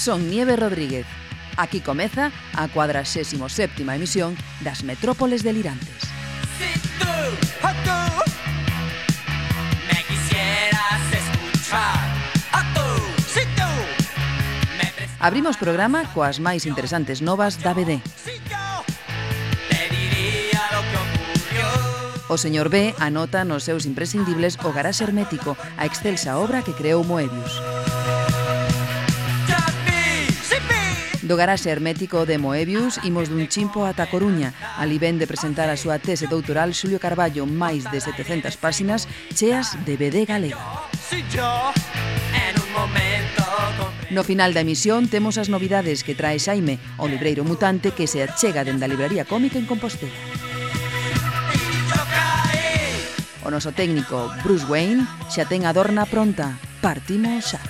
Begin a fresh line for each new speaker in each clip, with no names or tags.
son Nieve Rodríguez. Aquí comeza a 47ª emisión das Metrópoles Delirantes. Abrimos programa coas máis interesantes novas da BD. O señor B anota nos seus imprescindibles o garaxe hermético, a excelsa obra que creou Moebius. Do garaxe hermético de Moebius imos dun chimpo ata Coruña, ali ven de presentar a súa tese doutoral Xulio Carballo máis de 700 páxinas cheas de BD
galego.
No final da emisión temos as novidades que trae Xaime, o libreiro mutante que se achega dende a librería cómica en Compostela. O noso técnico Bruce Wayne xa ten a dorna pronta. Partimos xa.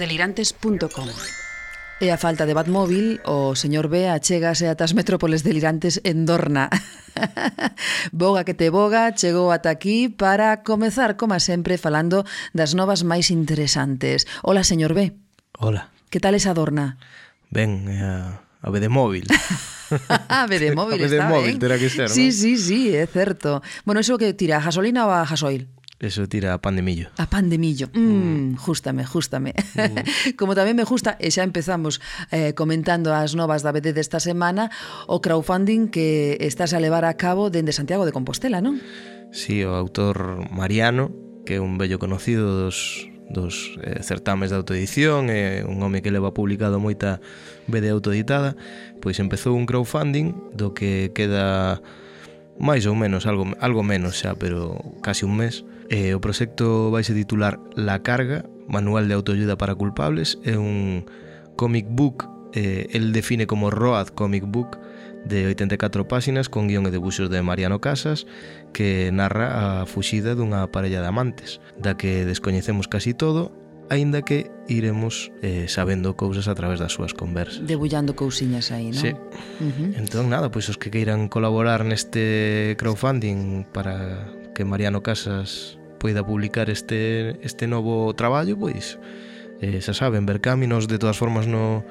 metrópolesdelirantes.com E a falta de Batmóvil, o señor B achégase ata as metrópoles delirantes en Dorna. boga que te boga, chegou ata aquí para comezar, como sempre, falando das novas máis interesantes. Hola, señor B.
Hola.
Que tal esa Dorna?
Ben, eh, a B de móvil.
a B de móvil,
a B de
está
móvil,
ben.
terá que ser,
Sí,
¿no?
sí, sí, é certo. Bueno, iso que tira, gasolina ou a gasoil?
Eso tira a pan de millo.
A pan de millo. Mm, mm. Justame, justame. Mm. Como tamén me gusta, e xa empezamos eh, comentando as novas da BD desta semana, o crowdfunding que estás a levar a cabo dende Santiago de Compostela, non?
Sí, o autor Mariano, que é un bello conocido dos, dos eh, certames de autoedición é eh, un home que leva publicado moita BD autoeditada pois empezou un crowdfunding do que queda máis ou menos, algo, algo menos xa, pero casi un mes. Eh, o proxecto vai se titular La Carga, Manual de Autoayuda para Culpables, é un comic book, eh, el define como Road Comic Book, de 84 páxinas con guión e debuxos de Mariano Casas que narra a fuxida dunha parella de amantes da que descoñecemos casi todo aínda que iremos eh, sabendo cousas a través das súas conversas.
Debullando cousiñas aí, non?
Sí.
Uh -huh.
Entón, nada, pois os que queiran colaborar neste crowdfunding para que Mariano Casas poida publicar este, este novo traballo, pois eh, xa saben, ver caminos de todas formas no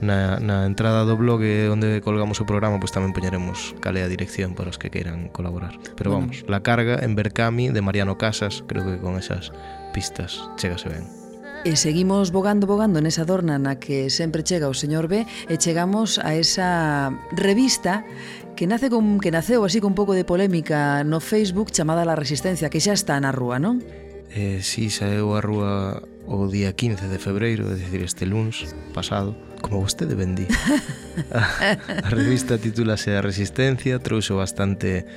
na, na entrada do blog onde colgamos o programa pois tamén poñeremos cale a dirección para os que queiran colaborar pero
bueno.
vamos, la carga en Bercami de Mariano Casas creo que con esas pistas chegase ben
E seguimos bogando, bogando nesa dorna na que sempre chega o señor B e chegamos a esa revista que nace con, que naceu así con un pouco de polémica no Facebook chamada La Resistencia, que xa está na rúa, non?
Eh, si, sí, saeu a rúa o día 15 de febreiro, é dicir, este luns pasado, como vostede vendí. a, a revista titúlase A Resistencia, trouxo bastante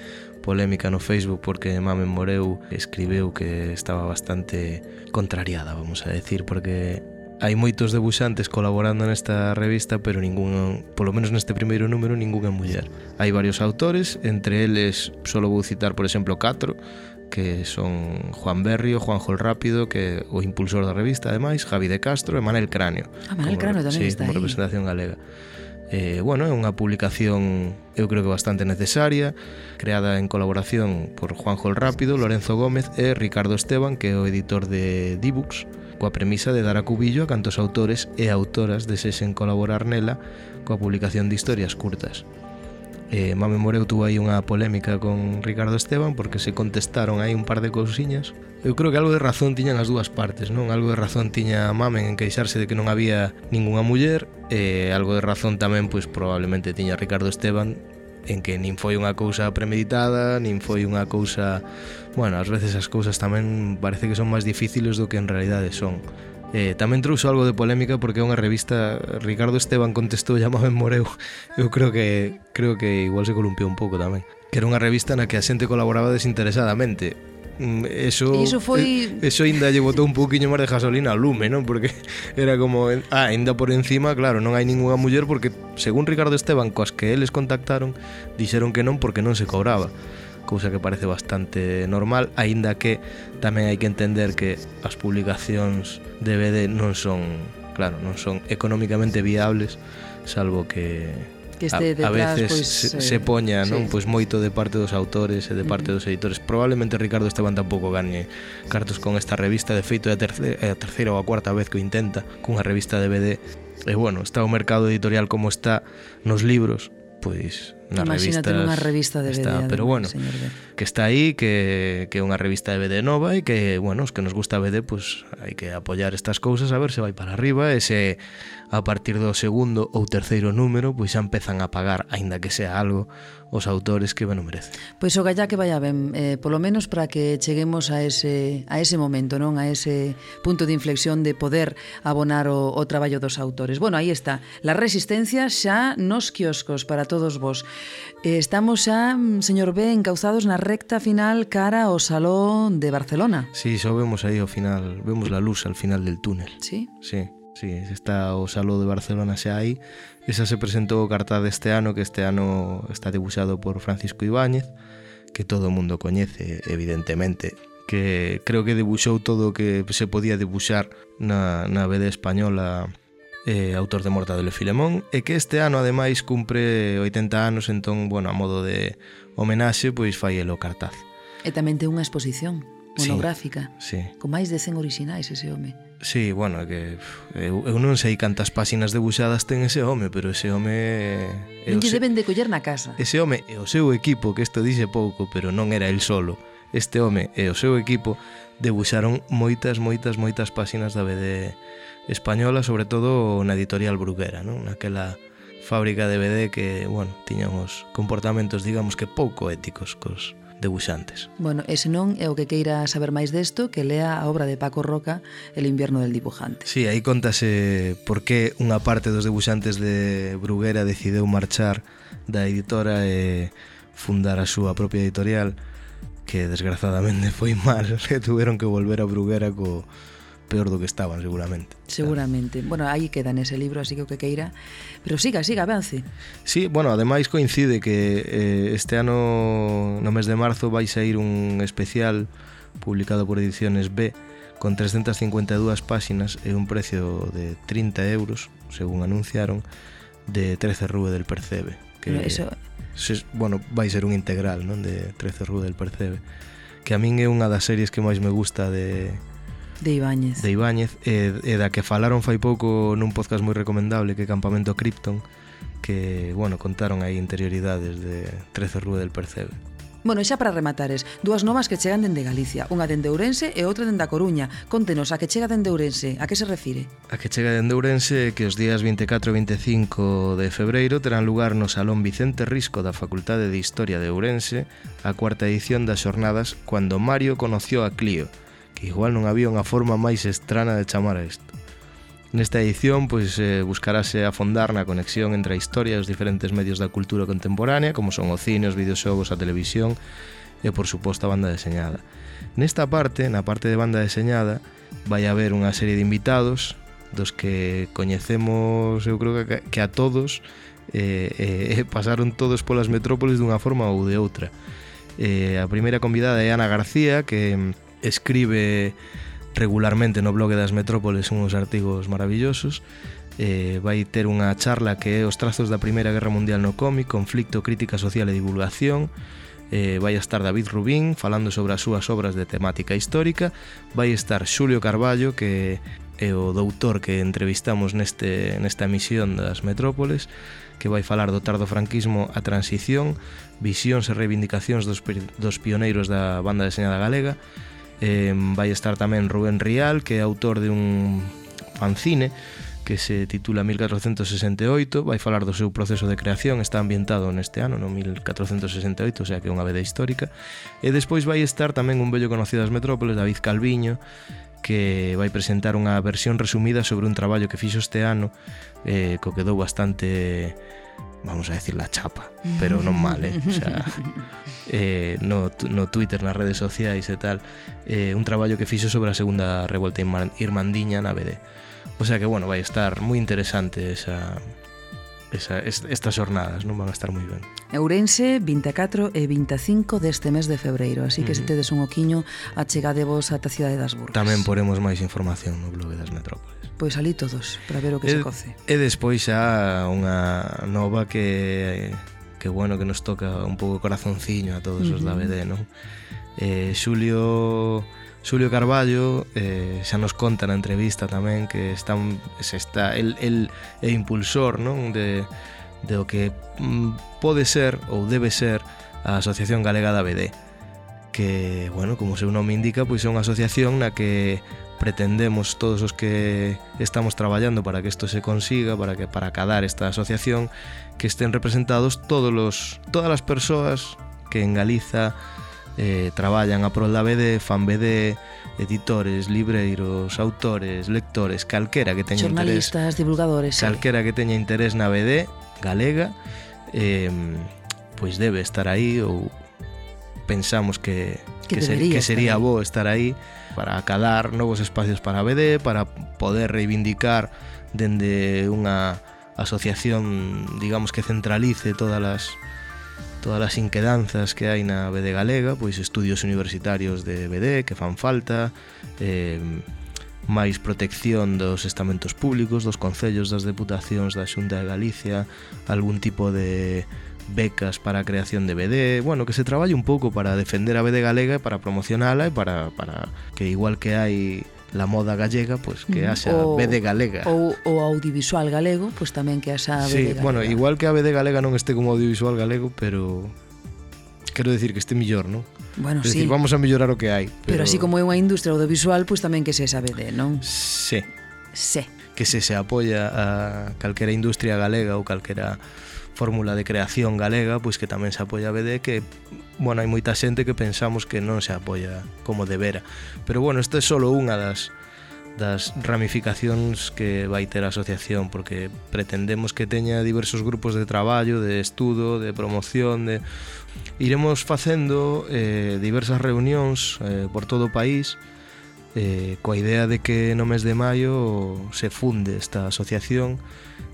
polémica no Facebook porque Mamen Moreu escribeu que estaba bastante contrariada, vamos a decir, porque hai moitos debuxantes colaborando nesta revista, pero ningún, polo menos neste primeiro número, ningún é muller. Hai varios autores, entre eles só vou citar, por exemplo, catro, que son Juan Berrio, Juan Jol Rápido, que o impulsor da revista, ademais, Javi de Castro e Manel Cráneo.
Ah, Manel Cráneo tamén
sí,
está aí.
representación galega. Eh, bueno, é unha publicación eu creo que bastante necesaria, creada en colaboración por Juanjo el Rápido, Lorenzo Gómez e Ricardo Esteban, que é o editor de Dibux, coa premisa de dar a cubillo a cantos autores e autoras desexen colaborar nela coa publicación de historias curtas. Eh, Mame Moreu tuvo aí unha polémica con Ricardo Esteban porque se contestaron aí un par de cousiñas. Eu creo que algo de razón tiñan as dúas partes, non? Algo de razón tiña Mame en queixarse de que non había ningunha muller e algo de razón tamén pois probablemente tiña Ricardo Esteban en que nin foi unha cousa premeditada, nin foi unha cousa... Bueno, ás veces as cousas tamén parece que son máis difíciles do que en realidade son. Eh, tamén trouxo algo de polémica porque é unha revista Ricardo Esteban contestou chamado en Moreu eu creo que creo que igual se columpiou un pouco tamén que era unha revista na que a xente colaboraba desinteresadamente mm, eso
iso foi
eso ainda lle botou un poquinho máis de gasolina ao lume, non? Porque era como ah, ainda por encima, claro, non hai ningunha muller porque según Ricardo Esteban, coas que eles contactaron, dixeron que non porque non se cobraba cousa que parece bastante normal, aínda que tamén hai que entender que as publicacións DVD non son, claro, non son económicamente viables, salvo que
que este
detrás, a veces
pois,
se,
eh,
se poña
sí.
non pois moito de parte dos autores e de parte uh -huh. dos editores. Probablemente Ricardo Esteban tampouco gañe cartos con esta revista, de feito é a, terce, a terceira ou a cuarta vez que o intenta cunha revista de BD. E bueno, está o mercado editorial como está nos libros, pois na
Imagínate nunha revista de
BD.
Está,
pero bueno,
señor B.
que está aí, que é unha revista de BD nova e que, bueno, os que nos gusta BD, pues, hai que apoiar estas cousas a ver se vai para arriba e se a partir do segundo ou terceiro número, pois pues, xa empezan a pagar, aínda que sea algo, os autores que ben o merece.
Pois o gallá que vaya ben, eh, polo menos para que cheguemos a ese, a ese momento, non a ese punto de inflexión de poder abonar o, o traballo dos autores. Bueno, aí está, la resistencia xa nos quioscos para todos vos. Eh, estamos xa, mm, señor B, encauzados na recta final cara ao Salón de Barcelona.
Sí, só vemos aí ao final, vemos la luz al final del túnel.
Sí?
Sí. Sí, está o Saló de Barcelona xa aí. Esa se presentou o cartaz deste ano, que este ano está debuxado por Francisco Ibáñez, que todo o mundo coñece, evidentemente, que creo que debuxou todo o que se podía debuxar na, na BD española eh, autor de Mortadelo e Filemón, e que este ano ademais cumpre 80 anos, entón, bueno, a modo de homenaxe, pois fai el o cartaz.
E tamén ten unha exposición monográfica,
sí, sí.
con máis de 100 orixinais ese home.
Sí, bueno, que eu, eu non sei cantas páxinas debuxadas ten ese home, pero ese home... Eh,
non lle deben de coller na casa.
Ese home e o seu equipo, que isto dixe pouco, pero non era el solo. Este home e o seu equipo debuxaron moitas, moitas, moitas páxinas da BD española, sobre todo na editorial Bruguera, non? Naquela fábrica de BD que, bueno, tiñan os comportamentos, digamos que pouco éticos cos, debuxantes.
Bueno, e senón é o que queira saber máis desto que lea a obra de Paco Roca El invierno del dibujante.
Sí, aí contase por que unha parte dos debuxantes de Bruguera decideu marchar da editora e fundar a súa propia editorial que desgraciadamente foi mal, e tuveron que volver a Bruguera co, peor do que estaban, seguramente.
Seguramente. Claro. Bueno, aí queda nese libro, así que o que queira. Pero siga, siga, avance.
Sí, bueno, ademais coincide que eh, este ano, no mes de marzo, vai sair un especial publicado por Ediciones B con 352 páxinas e un precio de 30 euros, según anunciaron, de 13 Rúe del Percebe. Que,
Pero eso...
se, bueno, vai ser un integral non de 13 Rúe del Percebe que a min é unha das series que máis me gusta de,
de Ibáñez
de Ibáñez e, e da que falaron fai pouco nun podcast moi recomendable que é Campamento Krypton que, bueno, contaron aí interioridades de 13 Rúa del Percebe.
Bueno, xa para rematares, dúas novas que chegan dende Galicia, unha dende Ourense e outra dende a Coruña. Contenos, a que chega dende Ourense, a que se refire?
A que chega dende Ourense é que os días 24 e 25 de febreiro terán lugar no Salón Vicente Risco da Facultade de Historia de Ourense a cuarta edición das xornadas Cuando Mario conoció a Clio, que igual non había unha forma máis estrana de chamar a isto. Nesta edición pois eh, buscarase afondar na conexión entre a historia e os diferentes medios da cultura contemporánea, como son o cine, os videoxogos, a televisión e, por suposto, a banda deseñada. Nesta parte, na parte de banda deseñada, vai haber unha serie de invitados dos que coñecemos, eu creo que, que a todos, eh, eh, pasaron todos polas metrópoles dunha forma ou de outra. Eh, a primeira convidada é Ana García, que escribe regularmente no blog das Metrópoles uns artigos maravillosos eh, vai ter unha charla que é os trazos da Primeira Guerra Mundial no cómic, conflicto, crítica social e divulgación. Eh, vai estar David Rubín falando sobre as súas obras de temática histórica. Vai estar Xulio Carballo, que é o doutor que entrevistamos neste, nesta emisión das Metrópoles, que vai falar do tardo franquismo a transición, visións e reivindicacións dos, dos pioneiros da banda deseñada galega Eh, vai estar tamén Rubén Rial, que é autor de un fanzine que se titula 1468, vai falar do seu proceso de creación, está ambientado neste ano, no 1468, o sea que é unha veda histórica. E despois vai estar tamén un bello conocido das metrópoles, David Calviño, que vai presentar unha versión resumida sobre un traballo que fixo este ano, eh, co que dou bastante vamos a decir la chapa, pero non mal, eh? o sea, eh, no, no Twitter, nas redes sociais e tal, eh, un traballo que fixo sobre a segunda revolta irmandiña na BD. O sea que, bueno, vai estar moi interesante esa, esa, est, estas xornadas non van a estar moi ben.
Ourense 24 e 25 deste mes de febreiro, así que mm. se tedes un oquiño, achegadevos ata a cidade das Burgas.
Tamén poremos máis información no blog das Metrópoles.
Pois ali todos, para ver o que e, se coce.
E despois xa unha nova que que bueno que nos toca un pouco corazonciño a todos uh -huh. os da BD, non? Eh, Xulio Xulio Carballo eh, xa nos conta na entrevista tamén que está, se está el, el é impulsor non? De, de o que mm, pode ser ou debe ser a Asociación Galega da BD que, bueno, como seu nome indica, pois é unha asociación na que pretendemos todos os que estamos traballando para que isto se consiga, para que para cadar esta asociación que estén representados todos los todas as persoas que en Galiza eh, traballan a prol da BD, de BD, editores, libreiros, autores, lectores, calquera que teña
interés, divulgadores,
calquera que teña interés na BD galega, eh, pois debe estar aí ou pensamos que que, que, ser, que sería bo estar aí para acadar novos espacios para a BD, para poder reivindicar dende unha asociación, digamos que centralice todas as todas as inquedanzas que hai na BD Galega, pois estudios universitarios de BD que fan falta, eh, máis protección dos estamentos públicos, dos concellos, das deputacións, da Xunta de Galicia, algún tipo de becas para a creación de BD, bueno, que se traballe un pouco para defender a BD galega e para promocionala e para, para que igual que hai la moda gallega, pois pues, que haxa o, BD galega.
Ou o audiovisual galego, pois pues, tamén que haxa BD
sí,
galega.
bueno, igual que a BD galega non este como audiovisual galego, pero quero decir que este mellor, non?
Bueno,
es
sí.
Decir, vamos a mellorar o que hai.
Pero... pero así como é unha industria audiovisual, pois pues, tamén que se esa de, non?
Sí.
Sí.
Que se se apoia a calquera industria galega ou calquera fórmula de creación galega, pois que tamén se apoia a BD, que, bueno, hai moita xente que pensamos que non se apoia como debera. Pero, bueno, isto é só unha das das ramificacións que vai ter a asociación porque pretendemos que teña diversos grupos de traballo, de estudo, de promoción, de iremos facendo eh diversas reunións eh por todo o país eh coa idea de que no mes de maio se funde esta asociación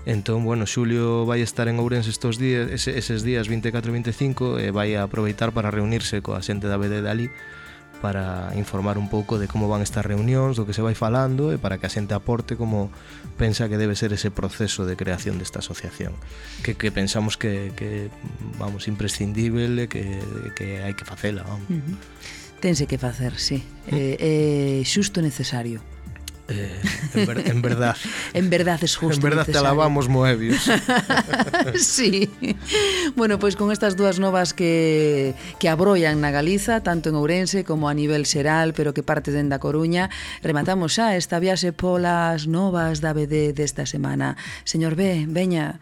Entón, bueno, Xulio vai estar en Ourense estos días, ese, eses días 24 e 25 e vai a aproveitar para reunirse coa xente da BD de ali para informar un pouco de como van estas reunións, do que se vai falando e para que a xente aporte como pensa que debe ser ese proceso de creación desta asociación que, que pensamos que, que vamos, imprescindible que, que hai que facela vamos. Uh
-huh. Tense que facer, sí. Mm. Eh, eh, xusto necesario
Eh, en, ver, en verdad.
en verdad es justo.
En verdad
necesario.
te alabamos, Moebius.
sí. Bueno, pois pues con estas dúas novas que, que abrollan na Galiza, tanto en Ourense como a nivel xeral, pero que parte den da Coruña, rematamos xa esta viaxe polas novas da BD desta semana. Señor B, veña,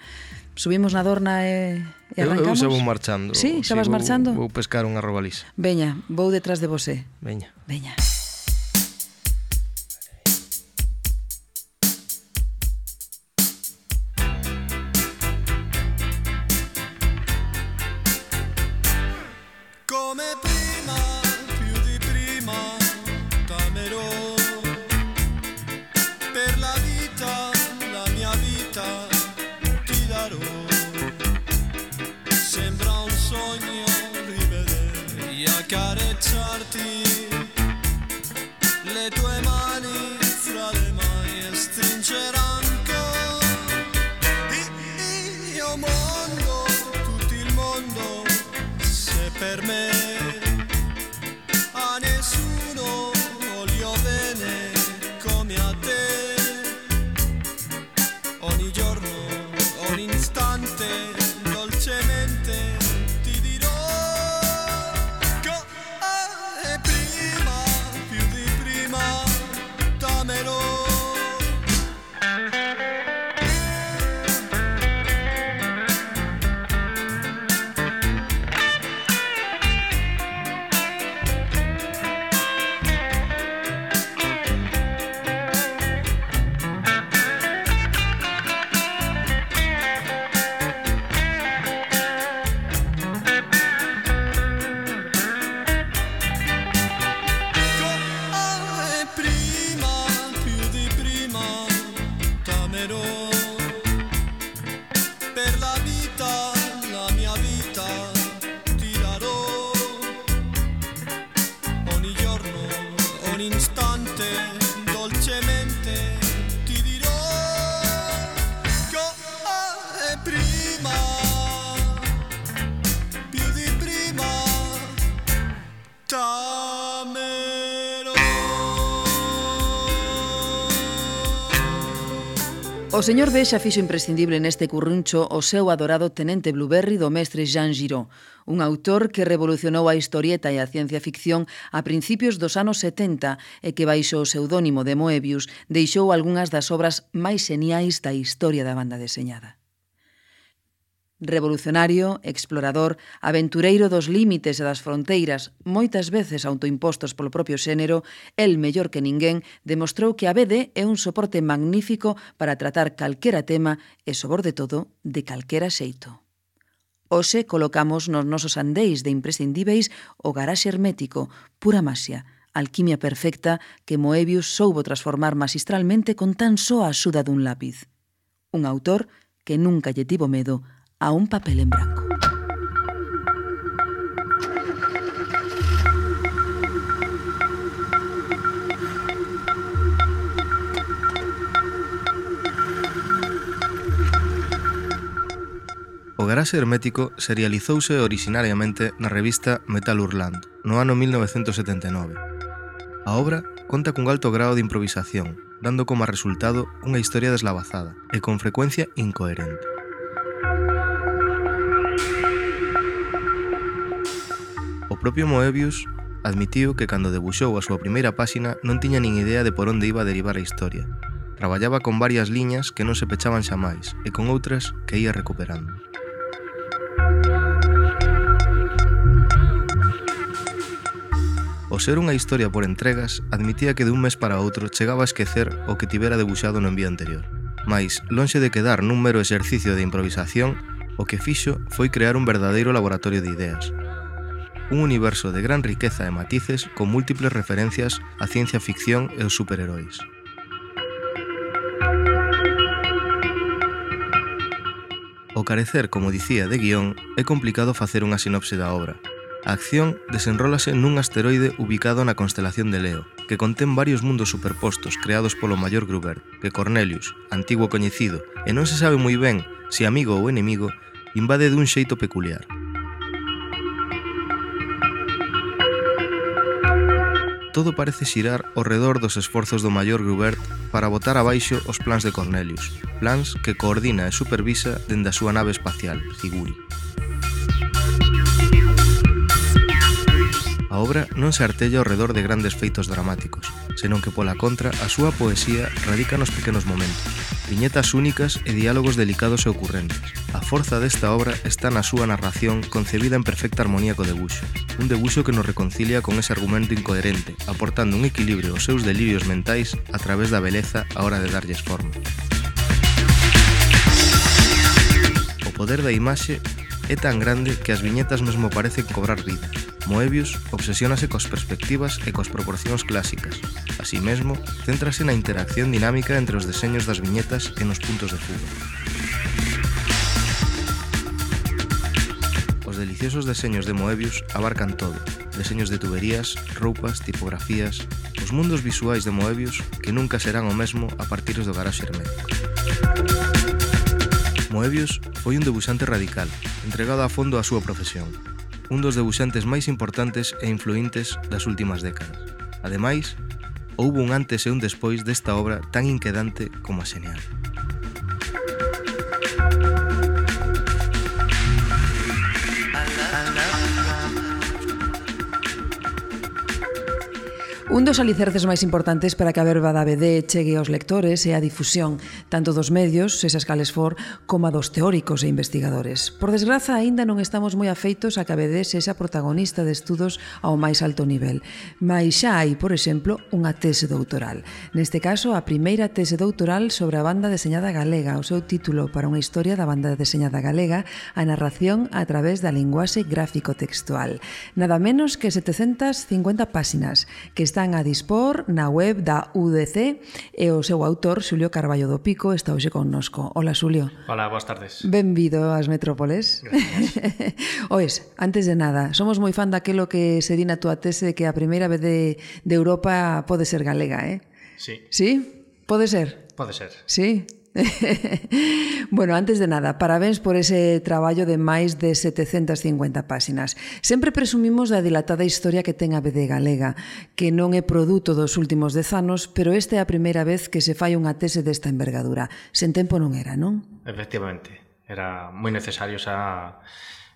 subimos na dorna e... E arrancamos?
Eu, eu xa vou marchando.
Sí, xa vas
sí,
marchando?
Vou, vou pescar unha robalisa.
Veña, vou detrás de vosé.
Veña.
Veña.
come prima, più di prima, t'amerò. Per la vita, la mia vita, ti darò. Sembra un sogno rivedere e accarezzarti.
O señor B xa fixo imprescindible neste curruncho o seu adorado Tenente Blueberry do mestre Jean Giraud, un autor que revolucionou a historieta e a ciencia ficción a principios dos anos 70 e que baixo o seudónimo de Moebius deixou algunhas das obras máis geniais da historia da banda deseñada. Revolucionario, explorador, aventureiro dos límites e das fronteiras, moitas veces autoimpostos polo propio xénero, el mellor que ninguén demostrou que a BD é un soporte magnífico para tratar calquera tema e, sobre todo, de calquera xeito. Ose colocamos nos nosos andéis de imprescindíveis o garaxe hermético, pura masia, alquimia perfecta que Moebius soubo transformar magistralmente con tan só a axuda dun lápiz. Un autor que nunca lle tivo medo a un papel en blanco.
O garaxe hermético serializouse originariamente na revista Metal Hurland no ano 1979. A obra conta cun alto grao de improvisación, dando como resultado unha historia deslavazada e con frecuencia incoherente. propio Moebius admitiu que cando debuxou a súa primeira páxina non tiña nin idea de por onde iba a derivar a historia. Traballaba con varias liñas que non se pechaban xa máis e con outras que ia recuperando. O ser unha historia por entregas admitía que de un mes para outro chegaba a esquecer o que tivera debuxado no envío anterior. Mais, lonxe de quedar nun mero exercicio de improvisación, o que fixo foi crear un verdadeiro laboratorio de ideas, un universo de gran riqueza e matices con múltiples referencias á ciencia ficción e os superheróis. O carecer, como dicía, de guión, é complicado facer unha sinopse da obra. A acción desenrólase nun asteroide ubicado na constelación de Leo, que contén varios mundos superpostos creados polo maior Gruber, que Cornelius, antigo coñecido, e non se sabe moi ben se amigo ou enemigo, invade dun xeito peculiar. todo parece xirar ao redor dos esforzos do maior Grubert para botar abaixo os plans de Cornelius, plans que coordina e supervisa dende a súa nave espacial, Figuri. obra non se artella ao redor de grandes feitos dramáticos, senón que pola contra a súa poesía radica nos pequenos momentos, viñetas únicas e diálogos delicados e ocurrentes. A forza desta obra está na súa narración concebida en perfecta armonía co debuxo, un debuxo que nos reconcilia con ese argumento incoherente, aportando un equilibrio aos seus delirios mentais a través da beleza a hora de darlles forma. O poder da imaxe é tan grande que as viñetas mesmo parecen cobrar vida. Moebius obsesiónase cos perspectivas e cos proporcións clásicas. Así mesmo, céntrase na interacción dinámica entre os deseños das viñetas e nos puntos de fuga. Os deliciosos deseños de Moebius abarcan todo, deseños de tuberías, roupas, tipografías, os mundos visuais de Moebius que nunca serán o mesmo a partir do garaxe hermético. Moebius foi un debuxante radical, entregado a fondo á súa profesión, un dos debuxantes máis importantes e influintes das últimas décadas. Ademais, houbo un antes e un despois desta obra tan inquedante como a xenial.
Un dos alicerces máis importantes para que a verba da BD chegue aos lectores é a difusión tanto dos medios, esas cales for, como a dos teóricos e investigadores. Por desgraza, aínda non estamos moi afeitos a que a BD sexa protagonista de estudos ao máis alto nivel. Mais xa hai, por exemplo, unha tese doutoral. Neste caso, a primeira tese doutoral sobre a banda deseñada galega, o seu título para unha historia da banda deseñada galega, a narración a través da linguaxe gráfico-textual. Nada menos que 750 páxinas que está están a dispor na web da UDC e o seu autor Xulio Carballo do Pico está hoxe connosco. Ola Xulio.
Ola, boas tardes.
Benvido ás Metrópoles. Oes, antes de nada, somos moi fan daquelo que se di na túa tese que a primeira vez de, de Europa pode ser galega, eh?
Sí.
Sí? Pode ser?
Pode ser.
Sí? bueno, antes de nada, parabéns por ese traballo de máis de 750 páxinas. Sempre presumimos da dilatada historia que ten a BD Galega, que non é produto dos últimos dez anos, pero esta é a primeira vez que se fai unha tese desta envergadura. Sen tempo non era, non?
Efectivamente. Era moi necesario xa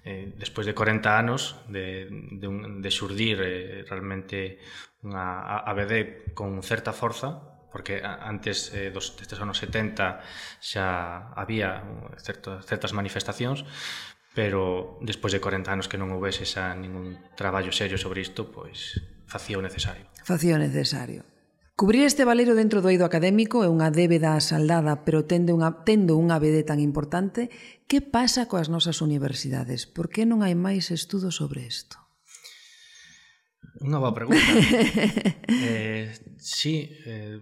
eh, despois de 40 anos de, de, un, de xurdir eh, realmente unha ABD con certa forza porque antes eh, dos, destes anos 70 xa había eh, certo, certas manifestacións, pero despois de 40 anos que non houvese xa ningún traballo serio sobre isto, pois facía o necesario.
Facía o necesario. Cubrir este valero dentro do eido académico é unha débeda asaldada, pero tendo unha, tendo unha BD tan importante, que pasa coas nosas universidades? Por que non hai máis estudos sobre isto?
Nova pregunta. eh, sí, eh,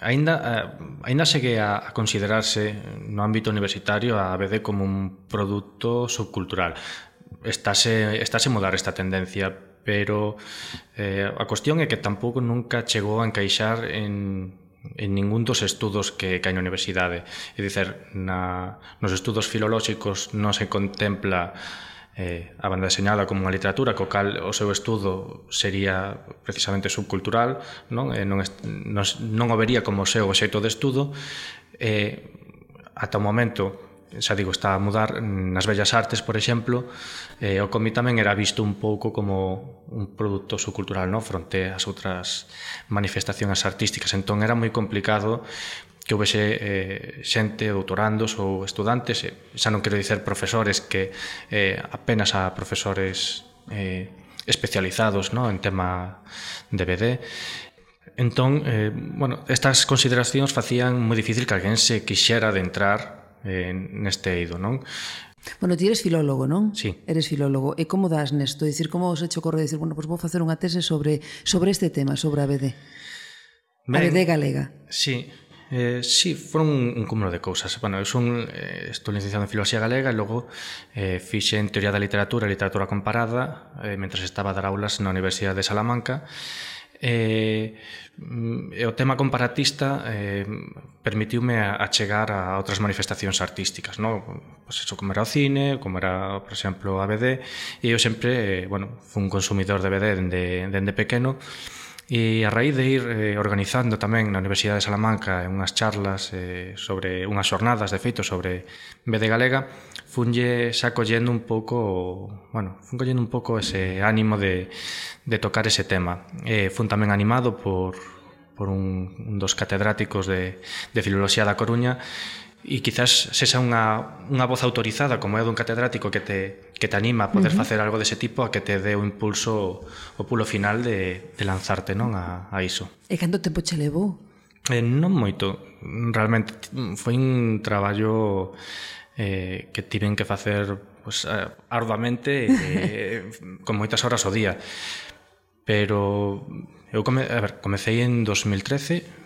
ainda, eh, ainda segue a, a considerarse no ámbito universitario a ABD como un produto subcultural. Estase, estase mudar esta tendencia, pero eh, a cuestión é que tampouco nunca chegou a encaixar en, en ningún dos estudos que, que hai na universidade. É dicer, na, nos estudos filolóxicos non se contempla eh, a banda deseñada como unha literatura co cal o seu estudo sería precisamente subcultural non, eh, non, nos, non o vería como o seu xeito de estudo eh, ata o momento xa digo, está a mudar mm, nas bellas artes, por exemplo, eh, o cómic tamén era visto un pouco como un produto subcultural, non? fronte ás outras manifestacións artísticas. Entón era moi complicado que houvese eh, xente, doutorandos ou estudantes, e, xa non quero dicer profesores que eh, apenas a profesores eh, especializados no? en tema de BD, Entón, eh, bueno, estas consideracións facían moi difícil que alguén se quixera adentrar eh, neste eido, non?
Bueno, ti eres filólogo, non?
Sí.
Eres filólogo. E como das nesto? Dicir, como os hecho corre? Dicir, bueno, pois pues vou facer unha tese sobre, sobre este tema, sobre a BD. Ben, a BD galega.
Sí. Eh, sí, foron un, un cúmulo de cousas. Bueno, eu son, eh, estou licenciado en Filosofía Galega e logo eh, fixe en Teoría da Literatura e Literatura Comparada eh, mentre estaba a dar aulas na Universidade de Salamanca eh, mm, o tema comparatista eh, permitiume a, a chegar a outras manifestacións artísticas no? pues eso, como era o cine como era, por exemplo, a BD e eu sempre, eh, bueno, fui un consumidor de BD dende, dende pequeno e E a raíz de ir eh, organizando tamén na Universidade de Salamanca unhas charlas eh, sobre unhas xornadas, de feito, sobre BD Galega, funlle xa collendo un pouco, bueno, fun collendo un pouco ese ánimo de, de tocar ese tema. Eh, fun tamén animado por, por un, un dos catedráticos de, de Filoloxía da Coruña e quizás sexa unha, unha voz autorizada como é dun catedrático que te que te anima a poder uh -huh. facer algo dese tipo a que te dé o impulso o pulo final de, de lanzarte non a, a iso.
E canto tempo che levou?
Eh, non moito, realmente foi un traballo eh, que tiven que facer pues, arduamente eh, con moitas horas ao día pero eu come, a ver, comecei en 2013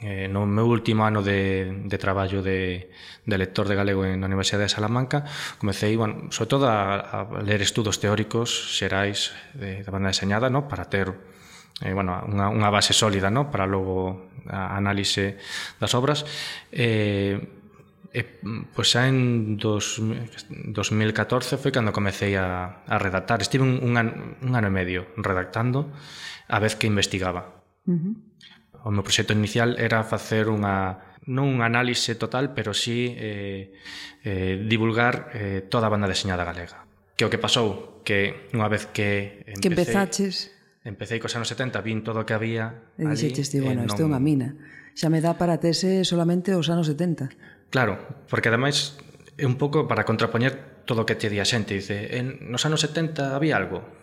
eh, no meu último ano de, de traballo de, de lector de galego na Universidade de Salamanca comecei, bueno, sobre todo a, a ler estudos teóricos xerais de, da banda deseñada no? para ter eh, bueno, unha, unha base sólida no? para logo a análise das obras eh, E, pois xa en dos, 2014 foi cando comecei a, a redactar. Estive un, un, ano, un ano e medio redactando a vez que investigaba. Uh -huh o meu proxecto inicial era facer unha non un análise total, pero sí eh, eh, divulgar eh, toda a banda deseñada galega. Que o que pasou, que unha vez que empecé,
que empezaches.
empecé cos anos 70, vin todo o que había
e dixeches, ti, bueno, isto é unha mina. Xa me dá para tese solamente os anos 70
claro, porque ademais é un pouco para contrapoñer todo o que te di a xente. Dice, en, nos anos 70 había algo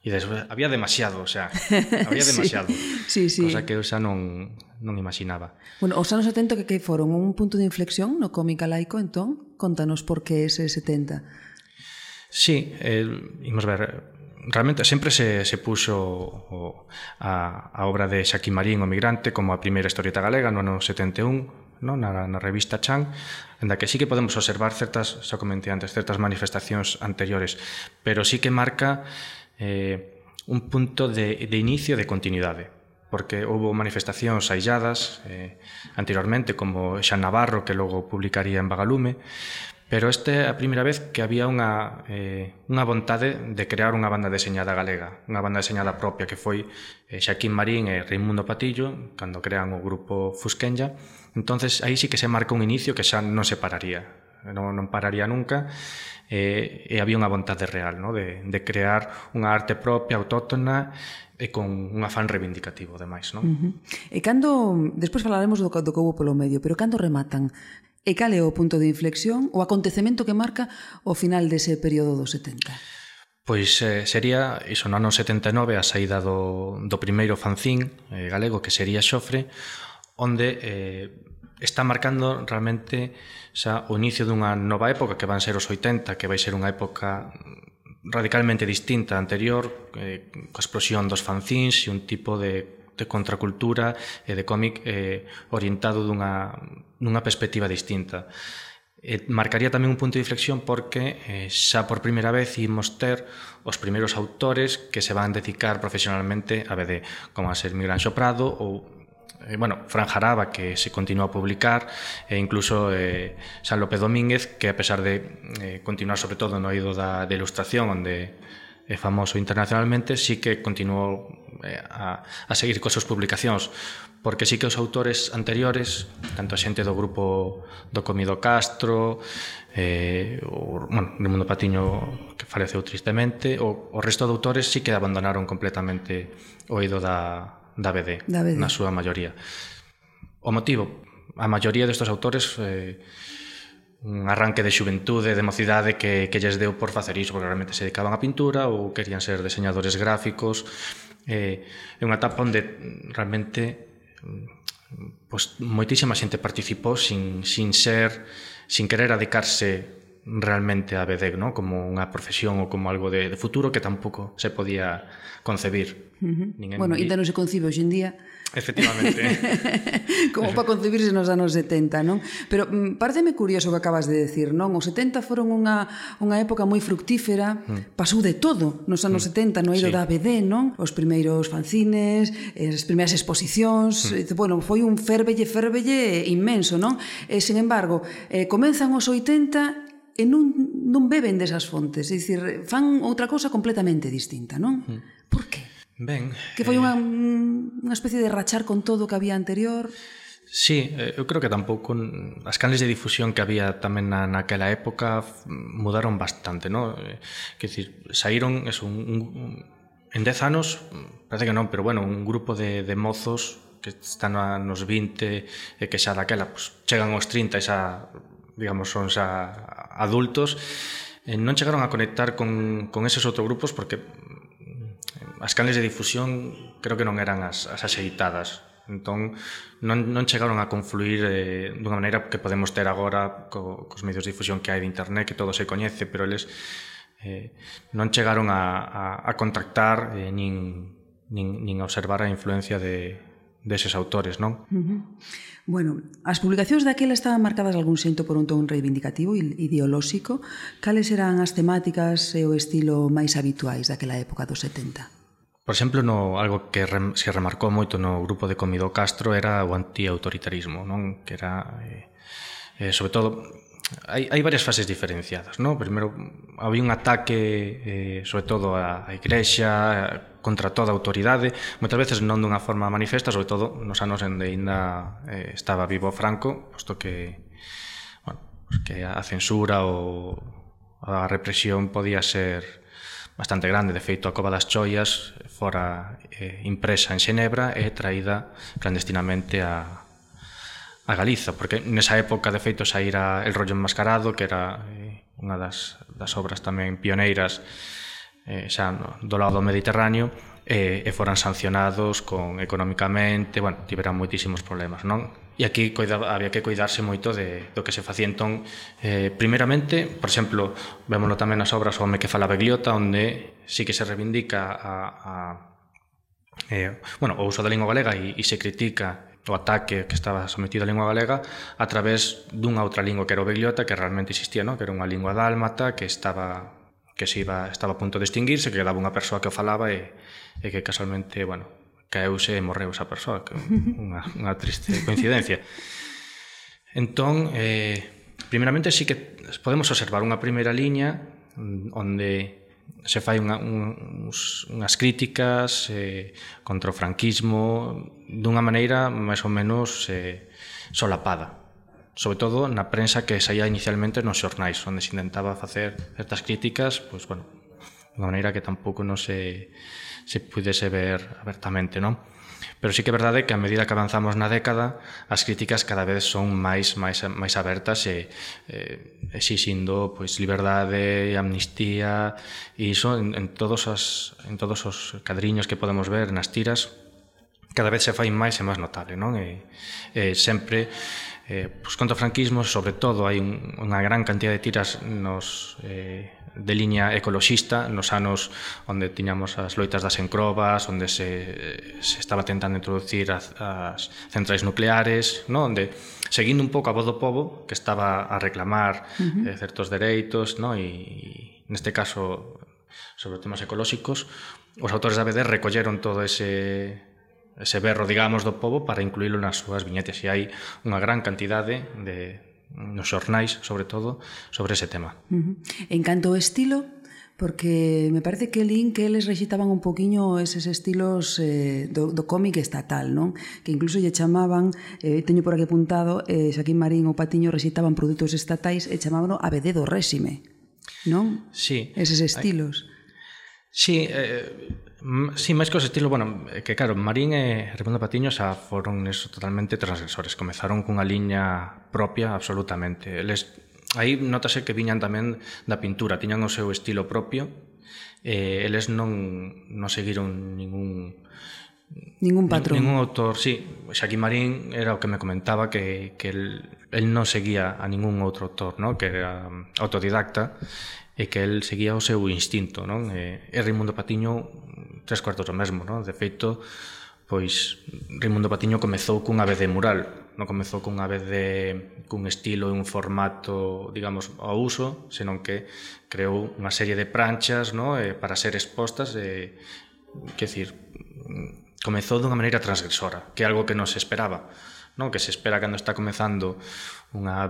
E despois había demasiado, o sea, había demasiado.
sí, sí, sí.
Cosa que eu xa non, non imaginaba.
Bueno, os anos 70 que, que foron un punto de inflexión no cómic laico, entón, contanos por que ese 70.
Sí, eh, imos ver, realmente sempre se, se puxo o, a, a obra de Xaquín Marín, o migrante, como a primeira historieta galega no ano 71, no? na, na revista Chan, da que sí que podemos observar certas, xa comenté antes, certas manifestacións anteriores, pero sí que marca eh, un punto de, de inicio de continuidade porque houve manifestacións ailladas eh, anteriormente como Xan Navarro que logo publicaría en Bagalume pero este é a primeira vez que había unha, eh, unha vontade de crear unha banda deseñada galega unha banda deseñada propia que foi eh, Xaquín Marín e Raimundo Patillo cando crean o grupo Fusquenlla entonces aí sí que se marca un inicio que xa non se pararía non, non pararía nunca eh, e había unha vontade real no? de, de crear unha arte propia, autóctona e con un afán reivindicativo, demais. Non?
Uh -huh. E cando, despois falaremos do, do que houve polo medio, pero cando rematan E cal é o punto de inflexión, o acontecemento que marca o final dese período dos 70?
Pois eh, sería, iso no ano 79, a saída do, do primeiro fanzín eh, galego, que sería Xofre, onde eh, está marcando realmente xa, o inicio dunha nova época que van ser os 80, que vai ser unha época radicalmente distinta anterior, eh, coa explosión dos fanzins e un tipo de, de contracultura e de cómic eh, orientado dunha, dunha perspectiva distinta. E marcaría tamén un punto de inflexión porque eh, xa por primeira vez imos ter os primeiros autores que se van dedicar profesionalmente a BD, como a ser Miguel Anxo Prado ou eh, bueno, Fran Jaraba, que se continúa a publicar, e incluso eh, San López Domínguez, que a pesar de eh, continuar sobre todo no oído da, da ilustración, onde é famoso internacionalmente, sí que continuou eh, a, a seguir coas súas publicacións, porque sí que os autores anteriores, tanto a xente do grupo do Comido Castro, eh, o, bueno, Raimundo Patiño que faleceu tristemente, o, o resto de autores sí que abandonaron completamente o ido da, da BD,
da BD.
na súa maioría. O motivo, a maioría destes autores eh, un arranque de xuventude, de mocidade que, que lles deu por facer iso, porque realmente se dedicaban á pintura ou querían ser deseñadores gráficos. Eh, é unha etapa onde realmente mm, pois, moitísima xente participou sin, sin ser, sin querer adicarse realmente a BDEC ¿no? como unha profesión ou como algo de, de futuro que tampouco se podía concebir.
Uh -huh. Bueno, ainda non se concibe hoxe en día.
Efectivamente.
como para concebirse nos anos 70, non? Pero mm, pareceme curioso o que acabas de decir, non? Os 70 foron unha, unha época moi fructífera, mm. pasou de todo nos anos mm. 70, no eido sí. da BD, non? Os primeiros fanzines, eh, as primeiras exposicións, mm. Eh, bueno, foi un ferbelle, ferbelle inmenso, non? E, sen embargo, eh, comenzan os 80 e non, non beben desas fontes, é dicir, fan outra cousa completamente distinta, non? Mm. Por que?
Ben,
que foi eh... unha, unha especie de rachar con todo o que había anterior.
Sí, eh, eu creo que tampouco as canles de difusión que había tamén na, naquela época mudaron bastante, ¿no? Eh, que decir, saíron eso, un, un, en 10 anos, parece que non, pero bueno, un grupo de, de mozos que están a, nos 20 e que xa daquela pues, chegan aos 30 e xa digamos, son xa adultos eh, non chegaron a conectar con, con eses outros grupos porque mm, as canles de difusión creo que non eran as, as axeitadas. Entón non, non chegaron a confluir eh, dunha maneira que podemos ter agora co, cos medios de difusión que hai de internet que todo se coñece, pero eles eh, non chegaron a, a, a contactar eh, nin, nin, nin a observar a influencia de, deses autores, non?
Bueno, as publicacións daquela estaban marcadas algún xento por un ton reivindicativo e ideolóxico. Cales eran as temáticas e o estilo máis habituais daquela época dos 70?
Por exemplo, no, algo que rem, se remarcou moito no grupo de Comido Castro era o antiautoritarismo, non? que era, eh, eh sobre todo, hai, hai varias fases diferenciadas, non? Primeiro, había un ataque, eh, sobre todo, á, á igrexa, contra toda a autoridade, moitas veces non dunha forma manifesta, sobre todo nos anos en que ainda eh, estaba vivo Franco, posto que, bueno, que a censura ou a represión podía ser bastante grande. De feito, a Cova das Choias fora eh, impresa en Xenebra e traída clandestinamente a, a Galiza, porque nesa época de feito saíra El rollo enmascarado, que era eh, unha das, das obras tamén pioneiras eh, xa no, do lado do Mediterráneo eh, e foran sancionados con economicamente, bueno, tiveran moitísimos problemas, non? E aquí cuidaba, había que cuidarse moito de do que se facía entón, eh, primeramente, por exemplo, vémoslo tamén nas obras O home que falaba Gliota, onde sí que se reivindica a, a eh, bueno, o uso da lingua galega e, e se critica o ataque que estaba sometido a lingua galega a través dunha outra lingua que era o Begliota que realmente existía, non? que era unha lingua dálmata que estaba que se iba, estaba a punto de extinguirse, que quedaba unha persoa que o falaba e, e que casualmente, bueno, caeuse e morreu esa persoa, que unha, unha triste coincidencia. Entón, eh, primeramente sí que podemos observar unha primeira liña mm, onde se fai unha, un, uns, unhas críticas eh, contra o franquismo dunha maneira máis ou menos eh, solapada sobre todo na prensa que saía inicialmente nos xornais onde se intentaba facer certas críticas pois, bueno, dunha maneira que tampouco non se, se pudese ver abertamente non? Pero sí que é verdade que a medida que avanzamos na década, as críticas cada vez son máis máis máis abertas e eh, exixindo pois liberdade, amnistía e iso en, en todos as en todos os cadriños que podemos ver nas tiras cada vez se fai máis e máis notable, non? E, e sempre eh, pois, contra o franquismo, sobre todo, hai un, unha gran cantidad de tiras nos eh, de liña ecoloxista nos anos onde tiñamos as loitas das encrobas, onde se, se estaba tentando introducir as, as centrais nucleares, no? onde seguindo un pouco a voz do povo que estaba a reclamar uh -huh. eh, certos dereitos, no? e, e neste caso sobre temas ecolóxicos, os autores da BD recolleron todo ese ese berro, digamos, do povo para incluílo nas súas viñetas e hai unha gran cantidade de, nos xornais, sobre todo, sobre ese tema.
Uh -huh. En canto ao estilo, porque me parece que lin que eles rexitaban un poquiño eses estilos eh, do, do cómic estatal, non? Que incluso lle chamaban, eh, teño por aquí apuntado, eh, Xaquín Marín ou Patiño rexitaban produtos estatais e chamábano ABD do réxime, non?
Sí.
Eses estilos.
Ay, sí, eh, Sí, máis cos estilo, bueno, que claro, Marín e Raimundo Patiño xa foron eso, totalmente transgresores, comezaron cunha liña propia absolutamente. Eles, aí notase que viñan tamén da pintura, tiñan o seu estilo propio, eh, eles non, non seguiron ningún
Ningún patrón.
Ningún autor, sí. Xaquí Marín era o que me comentaba que, que el, el non seguía a ningún outro autor, ¿no? que era autodidacta, e que el seguía o seu instinto, non? E, e Raimundo Patiño tres cuartos o mesmo, non? De feito, pois Raimundo Patiño comezou cunha vez de mural, non comezou cunha vez de cun estilo e un formato, digamos, ao uso, senón que creou unha serie de pranchas, non? Eh, para ser expostas e eh, que decir, comezou dunha maneira transgresora, que é algo que non se esperaba non? que se espera cando está comezando unha,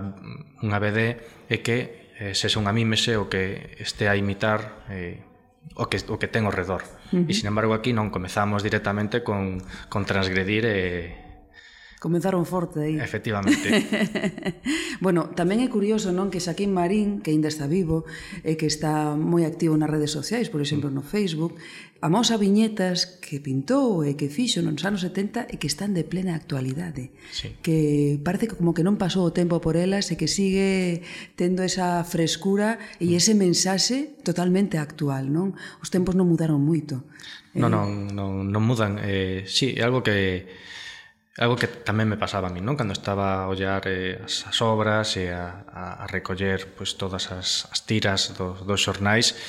unha BD é que eh, se son a mímese o que este a imitar eh, o, que, o que ten ao redor. E, sin embargo, aquí non comezamos directamente con, con transgredir e,
Comenzaron forte aí.
Efectivamente.
bueno, tamén é curioso, non, que Xaquín Marín, que ainda está vivo, e que está moi activo nas redes sociais, por exemplo, mm. no Facebook, amosa viñetas que pintou e que fixo nos anos 70 e que están de plena actualidade.
Sí.
Que parece que como que non pasou o tempo por elas e que sigue tendo esa frescura e mm. ese mensaxe totalmente actual, non? Os tempos non mudaron moito.
Non, eh... non, non, non mudan. Eh, sí, é algo que Algo que tamén me pasaba a mí, non? Cando estaba a ollar eh, as, as obras e a, a, a recoller pues, todas as, as tiras dos, dos xornais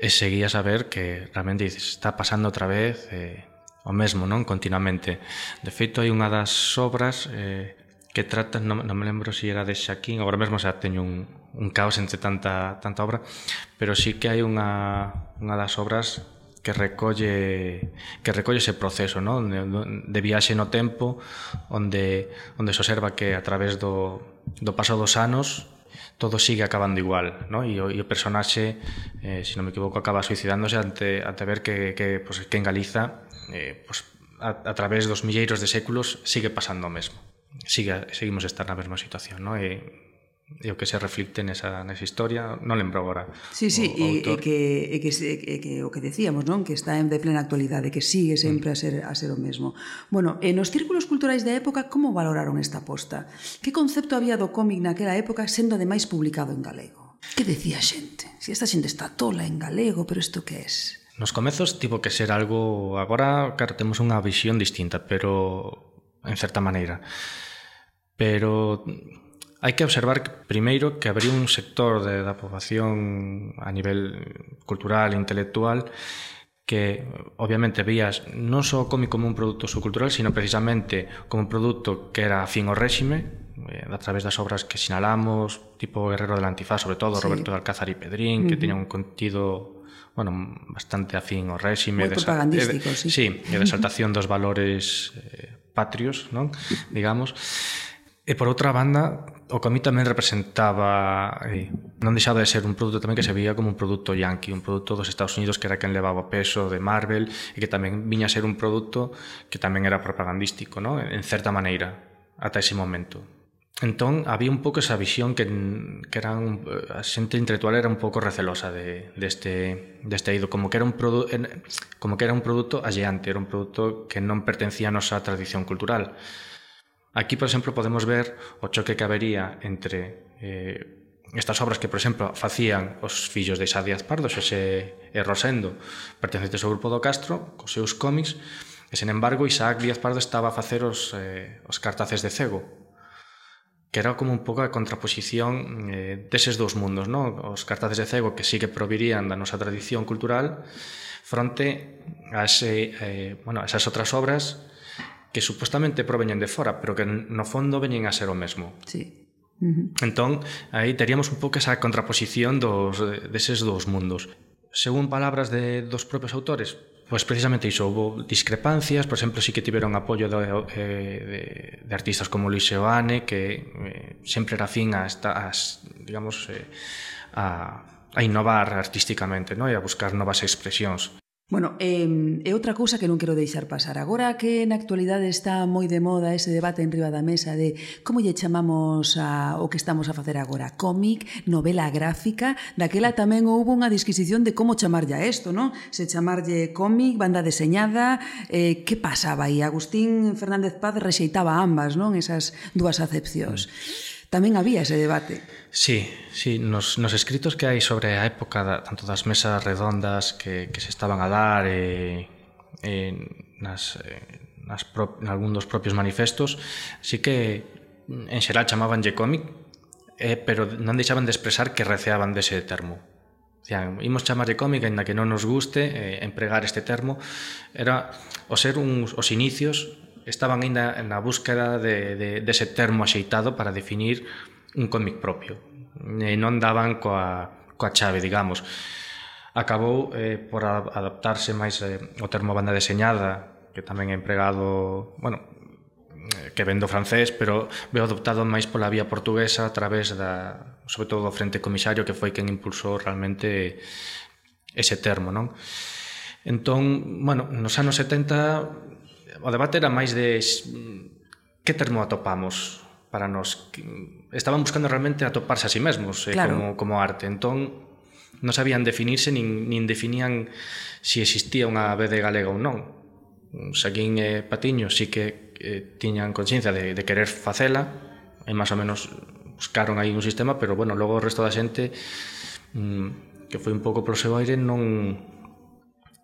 e seguía a saber que realmente dices, está pasando outra vez eh, o mesmo, non? Continuamente. De feito, hai unha das obras eh, que trata, non, non me lembro se si era de Xaquín, agora mesmo xa teño un, un caos entre tanta, tanta obra, pero sí que hai unha, unha das obras que recolle que recolle ese proceso, ¿no? De, de viaxe no tempo onde onde se observa que a través do do paso dos anos todo sigue acabando igual, ¿no? E o, e o personaxe, eh, se si non me equivoco, acaba suicidándose ante ante ver que que pues, que en Galiza eh, pues, a, a través dos milleiros de séculos sigue pasando o mesmo. Sigue, seguimos estar na mesma situación, ¿no? E e o que se reflicte nesa, nesa historia, non lembro agora.
Sí, sí,
o, o
e,
autor.
e, que, e, que, e que o que decíamos, non? que está en de plena actualidade, que sigue sempre mm. a ser a ser o mesmo. Bueno, e nos círculos culturais da época, como valoraron esta aposta? Que concepto había do cómic naquela época sendo ademais publicado en galego? Que decía a xente? Si esta xente está tola en galego, pero isto que es?
Nos comezos tivo que ser algo... Agora, claro, temos unha visión distinta, pero en certa maneira. Pero Hai que observar primeiro que habría un sector de, da poboación a nivel cultural, e intelectual, que obviamente vías non só o cómic como un produto subcultural, sino precisamente como un produto que era afín ao réxime, eh, a través das obras que sinalamos, tipo Guerrero del Antifaz, sobre todo
sí.
Roberto de Alcázar y Pedrín, uh -huh. que tiña un contido bueno, bastante afín ao réxime Muy
propagandístico,
de,
sí.
Sí, e de exaltación dos valores eh, patrios, non? digamos. E por outra banda, o que a mí tamén representaba eh, non deixaba de ser un produto tamén que se veía como un produto yankee, un produto dos Estados Unidos que era quen levaba peso de Marvel e que tamén viña a ser un produto que tamén era propagandístico, ¿no? en certa maneira, ata ese momento. Entón, había un pouco esa visión que, que eran, a xente intelectual era un pouco recelosa de, deste, de deste ido, como que era un produto como que era un produto alleante, era un produto que non pertencía a nosa tradición cultural. Aquí, por exemplo, podemos ver o choque que habería entre eh, estas obras que, por exemplo, facían os fillos de Isa Díaz Pardo, Xosé e Rosendo, pertencentes ao grupo do Castro, cos seus cómics, e, sen embargo, Isaac Díaz Pardo estaba a facer os, eh, os cartaces de cego, que era como un pouco a contraposición eh, deses dous mundos, non? Os cartaces de cego que sí que provirían da nosa tradición cultural fronte a ese, eh, bueno, a esas outras obras que supostamente proveñen de fora, pero que no fondo veñen a ser o mesmo.
Sí. Uh.
Entón, aí teríamos un pouco esa contraposición dos, eh, deses dous mundos. Según palabras de dos propios autores, Pois precisamente iso, houve discrepancias, por exemplo, sí que tiveron apoio de, eh, de, de artistas como Luis Seoane, que eh, sempre era fin a, esta, a digamos, eh, a, a innovar artísticamente, no? e a buscar novas expresións.
Bueno, eh, e outra cousa que non quero deixar pasar agora que na actualidade está moi de moda ese debate en riba da mesa de como lle chamamos a, o que estamos a facer agora cómic, novela gráfica daquela tamén houve unha disquisición de como chamarlle a isto, non? Se chamarlle cómic, banda deseñada eh, que pasaba aí? Agustín Fernández Paz rexeitaba ambas, non? Esas dúas acepcións. Mm. Tamén había ese debate.
Sí, sí, nos, nos escritos que hai sobre a época da, tanto das mesas redondas que, que se estaban a dar e, e nas, nas pro, en algún dos propios manifestos, sí que en xeral chamabanlle cómic, eh, pero non deixaban de expresar que receaban dese termo. Dicían, imos chamarlle cómic, aínda que non nos guste eh, empregar este termo. Era o ser uns, os inicios estaban ainda na búsqueda de, de, dese termo axeitado para definir un cómic propio e non daban coa, coa chave, digamos acabou eh, por adaptarse máis eh, o termo banda deseñada que tamén é empregado bueno, eh, que vendo francés, pero veo adoptado máis pola vía portuguesa a través da, sobre todo do Frente Comisario, que foi quen impulsou realmente ese termo, non? Entón, bueno, nos anos 70 o debate era máis de mm, que termo atopamos para nos estaban buscando realmente atoparse a sí mesmos eh,
claro.
como, como arte. Entón non sabían definirse nin, nin definían se si existía unha BD galega ou non. Saquín e eh, Patiño sí que eh, tiñan conciencia de, de querer facela e máis ou menos buscaron aí un sistema pero bueno, logo o resto da xente mm, que foi un pouco polo seu aire non,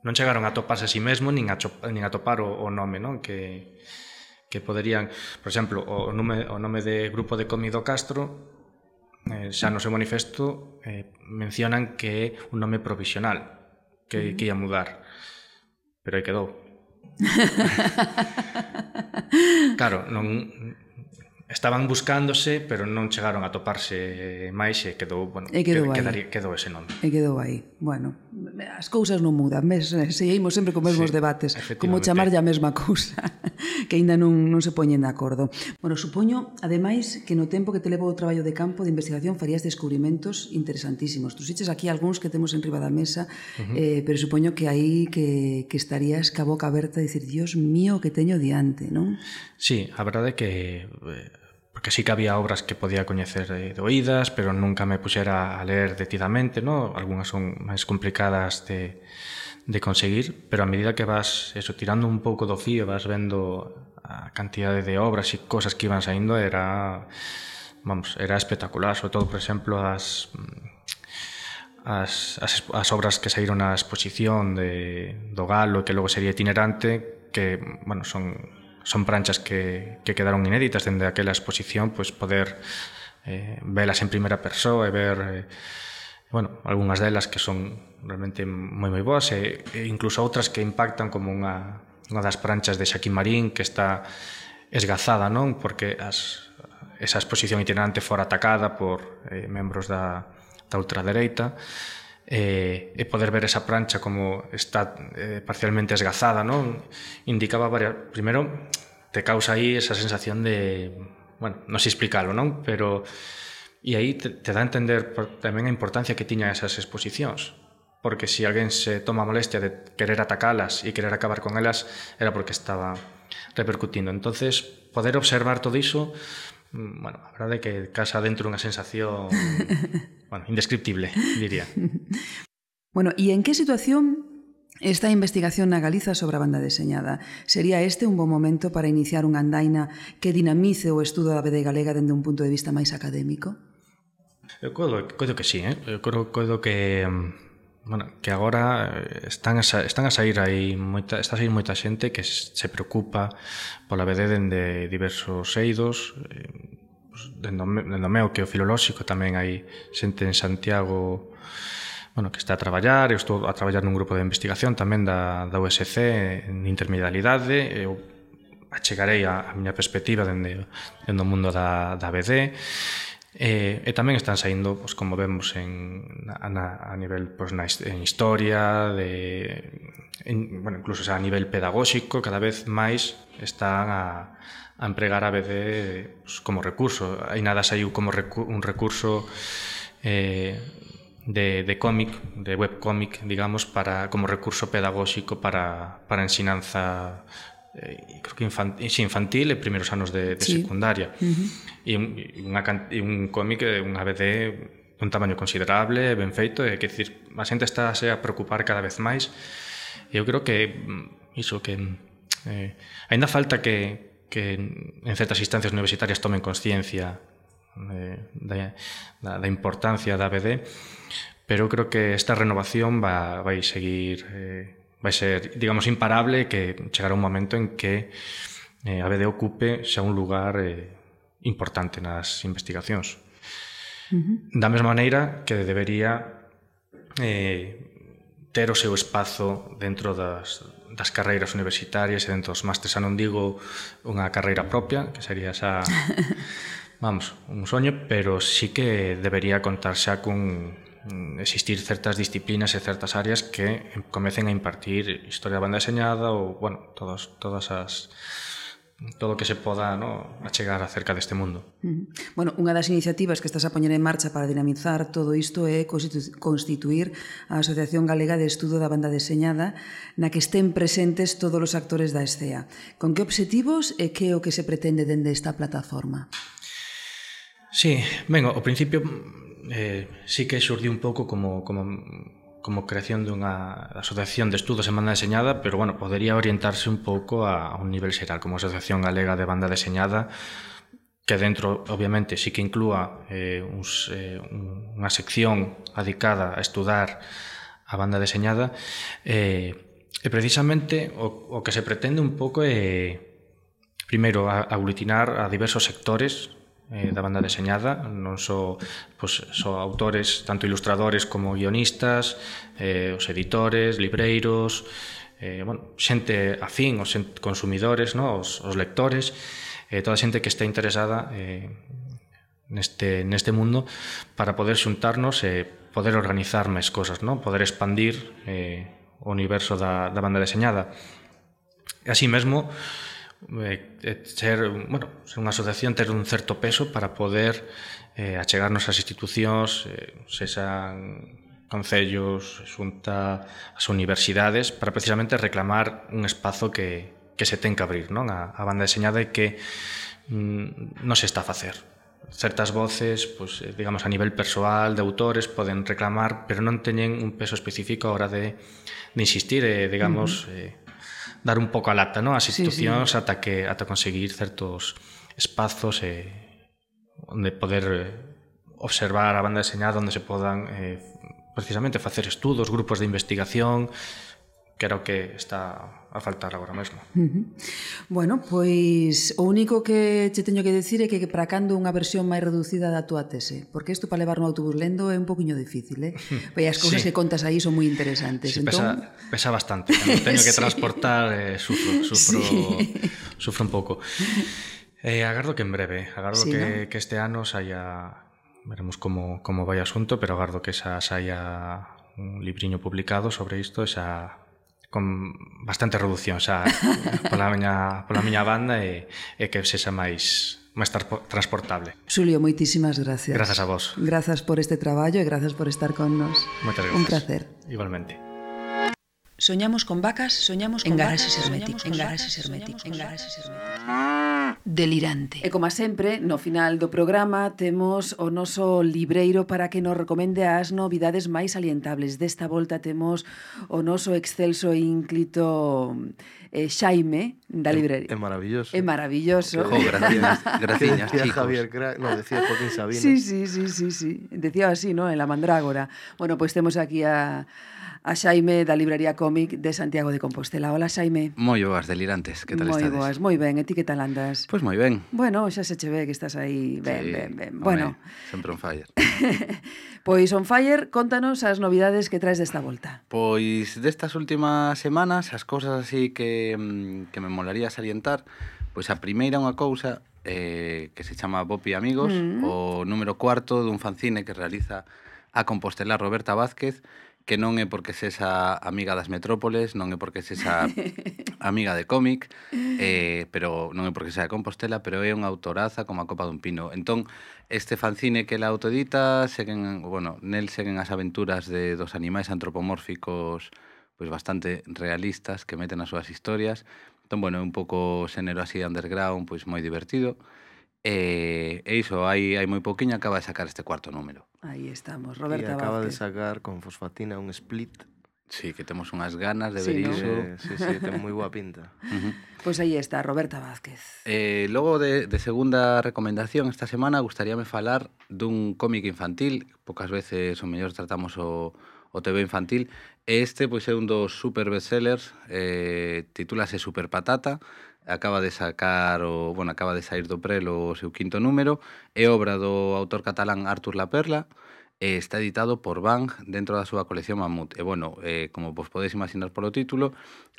non chegaron a toparse a si sí mesmo nin a, chop, nin a topar o, o nome non? Que, que poderían por exemplo o nome, o nome de grupo de Comido Castro eh, xa no seu manifesto eh, mencionan que é un nome provisional que, que ia mudar. Pero aí quedou. Claro, non estaban buscándose, pero non chegaron a toparse máis e quedou, bueno,
e quedou, que,
quedaría, quedou ese nome.
E quedou aí. Bueno, as cousas non mudan, mes, seguimos sempre con mesmos
sí,
debates, como chamarlle a mesma cousa, que aínda non, non se poñen de acordo. Bueno, supoño, ademais, que no tempo que te levou o traballo de campo de investigación farías descubrimentos interesantísimos. Trusiches aquí algúns que temos en riba da mesa, uh -huh. eh, pero supoño que aí que, que estarías ca boca aberta e dicir, Dios mío, que teño diante, non?
Sí, a verdade é que eh, porque sí que había obras que podía coñecer de, de oídas, pero nunca me puxera a ler detidamente, ¿no? Algúnas son máis complicadas de, de conseguir, pero a medida que vas eso, tirando un pouco do fío, vas vendo a cantidade de obras e cosas que iban saindo, era vamos, era espectacular, sobre todo, por exemplo, as as, as, as obras que saíron á exposición de, do Galo que logo sería itinerante que, bueno, son son pranchas que, que quedaron inéditas dende aquela exposición, pois poder eh, velas en primeira persoa e ver eh, bueno, algunhas delas que son realmente moi moi boas e, e incluso outras que impactan como unha, unha das pranchas de Xaquín Marín que está esgazada, non? Porque as, esa exposición itinerante fora atacada por eh, membros da, da ultradereita e, e poder ver esa prancha como está eh, parcialmente esgazada, non? Indicaba varias... Primeiro, te causa aí esa sensación de... Bueno, non sei explicarlo, non? Pero... E aí te, te dá a entender por, tamén a importancia que tiñan esas exposicións. Porque si alguén se toma molestia de querer atacalas e querer acabar con elas, era porque estaba repercutindo. entonces poder observar todo iso, Mm, bueno, a verdade é que casa dentro unha sensación bueno, indescriptible, diría.
Bueno, e en que situación Esta investigación na Galiza sobre a banda deseñada sería este un bom momento para iniciar unha andaina que dinamice o estudo da BD galega dende un punto de vista máis académico?
Eu coido, coido que sí, eh? eu coido, coido que mm, bueno, que agora eh, están a, están a sair aí moita, está a sair moita xente que se preocupa pola BD dende diversos eidos, eh, dendo, dendo meu que o filolóxico tamén hai xente en Santiago bueno, que está a traballar, eu estou a traballar nun grupo de investigación tamén da, da USC en intermedialidade, eu achegarei a, a miña perspectiva dende, dende o mundo da, da BD, E, e tamén están saindo, pois, como vemos en, na, a nivel pois, na, en historia, de, en, bueno, incluso xa, a nivel pedagóxico, cada vez máis están a, a empregar a BD pois, como recurso. Aí nada saiu como recu un recurso eh, de, de cómic, de webcómic, digamos, para, como recurso pedagóxico para, para ensinanza eh, creo que infantil, eh, sí, infantil eh, e primeiros anos de, de
sí.
secundaria. Uh -huh. E un, unha, e un cómic eh, unha BD de un tamaño considerable, ben feito, e que decir, a xente está a preocupar cada vez máis. Eu creo que mm, iso que mm, eh, ainda falta que, que en certas instancias universitarias tomen consciencia eh, da, da, da importancia da BD pero creo que esta renovación va, vai seguir eh, vai ser, digamos, imparable que chegará un momento en que eh, a BD ocupe xa un lugar eh, importante nas investigacións. Uh -huh. Da mesma maneira que debería eh, ter o seu espazo dentro das, das carreiras universitarias e dentro dos másteres, xa non digo unha carreira propia, que sería xa, vamos, un soño, pero sí que debería contar xa cun, Mm, existir certas disciplinas e certas áreas que comecen a impartir historia da banda deseñada ou, bueno, todos, todas as todo o que se poda no, achegar acerca deste mundo.
Uh. Bueno, unha das iniciativas que estás a poñer en marcha para dinamizar todo isto é constituir a Asociación Galega de Estudo da Banda Deseñada na que estén presentes todos os actores da escea. Con que obxectivos e que é o que se pretende dende esta plataforma?
Sí, ben, ao principio eh, sí que xurdiu un pouco como, como, como creación dunha asociación de estudos en banda deseñada, pero bueno, podería orientarse un pouco a, a un nivel xeral, como asociación galega de banda deseñada, que dentro, obviamente, sí que inclúa eh, uns, eh, un, unha sección adicada a estudar a banda deseñada, eh, e precisamente o, o que se pretende un pouco é, eh, primeiro, a, aglutinar a diversos sectores eh, da banda deseñada, non só pois, só autores, tanto ilustradores como guionistas, eh, os editores, libreiros, eh, bueno, xente afín, os consumidores, no? os, os lectores, eh, toda a xente que está interesada eh, neste, neste mundo para poder xuntarnos e eh, poder organizar máis cosas, no? poder expandir eh, o universo da, da banda deseñada. E así mesmo, eh, eh ser, bueno, ser unha asociación ter un certo peso para poder eh, achegarnos ás institucións, eh, sexan concellos, xunta as universidades, para precisamente reclamar un espazo que, que se ten que abrir non a, a banda deseñada e que mm, non se está a facer certas voces, pues, eh, digamos a nivel persoal de autores poden reclamar, pero non teñen un peso específico a hora de, de insistir e, eh, digamos, uh -huh. eh, dar un pouco a lata ¿no? as institucións sí, sí. ata que ata conseguir certos espazos eh, onde poder eh, observar a banda deseñada onde se podan eh, precisamente facer estudos, grupos de investigación creo que está a faltar agora mesmo.
Uh -huh. Bueno, pois o único que che teño que decir é que, para cando unha versión máis reducida da túa tese, porque isto para levar no autobús lendo é un poquinho difícil, eh? Pois as cousas sí. que contas aí son moi interesantes.
Sí,
entón...
pesa, pesa bastante, cando teño que sí. transportar eh, sufro, sufro, sí. sufro un pouco. Eh, agardo que en breve, agardo sí, que, ¿no? que este ano saia veremos como, como vai o asunto, pero agardo que xa saia un libriño publicado sobre isto xa con bastante reducción xa pola miña, pola miña banda e, e que sexa máis máis transportable.
Xulio, moitísimas gracias.
Grazas a vos.
Grazas por este traballo e grazas por estar con nos.
Moitas gracias.
Un placer.
Igualmente.
Soñamos con vacas, soñamos con en garaxes herméticos, en garaxes herméticos, en garaxes herméticos delirante. E como sempre, no final do programa temos o noso libreiro para que nos recomende as novidades máis alientables. Desta volta temos o noso excelso e ínclito eh, Xaime da librería.
É, é maravilloso.
É maravilloso.
Jo, gracias,
graciñas,
chicos.
Javier Cra... No, decía Joaquín Sabina.
Sí, sí, sí, sí, sí. Decía así, ¿no? En la mandrágora. Bueno, pues temos aquí a a Xaime da Librería Cómic de Santiago de Compostela. Hola, Xaime.
Moi boas, delirantes, que tal
moi
estades?
Moi boas, moi ben, e ti que tal andas?
Pois pues moi ben.
Bueno, xa se che ve que estás aí ben,
sí,
ben, ben. Bueno.
Home, sempre on fire.
pois on fire, contanos as novidades que traes desta volta.
Pois destas últimas semanas, as cousas así que, mm, que me molaría salientar, pois a primeira unha cousa eh, que se chama Bopi Amigos,
mm.
o número cuarto dun fanzine que realiza a Compostela Roberta Vázquez, que non é porque sexa amiga das metrópoles, non é porque sexa amiga de cómic, eh, pero non é porque sexa de Compostela, pero é unha autoraza como a copa dun pino. Entón, este fanzine que ela autodita, seguen, bueno, nel seguen as aventuras de dos animais antropomórficos pois pues, bastante realistas que meten as súas historias. Entón, bueno, é un pouco xénero así underground, pois pues, moi divertido. E, e iso, hai, hai moi pouquiño acaba de sacar este cuarto número.
Aí estamos, Roberta
Vázquez. E acaba
Vázquez.
de sacar con fosfatina un split
Sí, que temos unhas ganas de
sí,
ver iso.
¿no? Sí, sí, ten moi boa pinta.
Uh -huh.
Pois pues aí está, Roberta Vázquez.
Eh, logo de, de segunda recomendación esta semana gustaríame falar dun cómic infantil, pocas veces o mellor tratamos o, o TV infantil, e este pois é un dos super bestsellers, eh, titúlase Super Patata, acaba de sacar o bueno, acaba de sair do prelo o seu quinto número, é obra do autor catalán Artur La Perla, e está editado por Bang dentro da súa colección Mamut. E bueno, eh, como vos podedes imaginar polo título,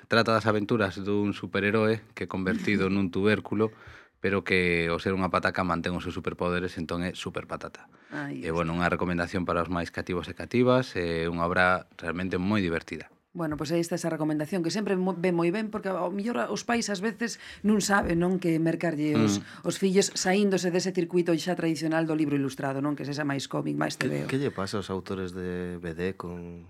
trata das aventuras dun superheroe que convertido nun tubérculo pero que o ser unha pataca mantén os seus superpoderes, entón é super patata. E bueno, unha recomendación para os máis cativos e cativas, é unha obra realmente moi divertida.
Bueno, pois aí está esa recomendación que sempre ve moi ben porque ao mellor os pais ás veces non saben non que mercarlle mm. os,
mm.
os fillos saíndose dese circuito xa tradicional do libro ilustrado, non que se esa máis cómic, máis tebeo.
Que, que lle pasa aos autores de BD con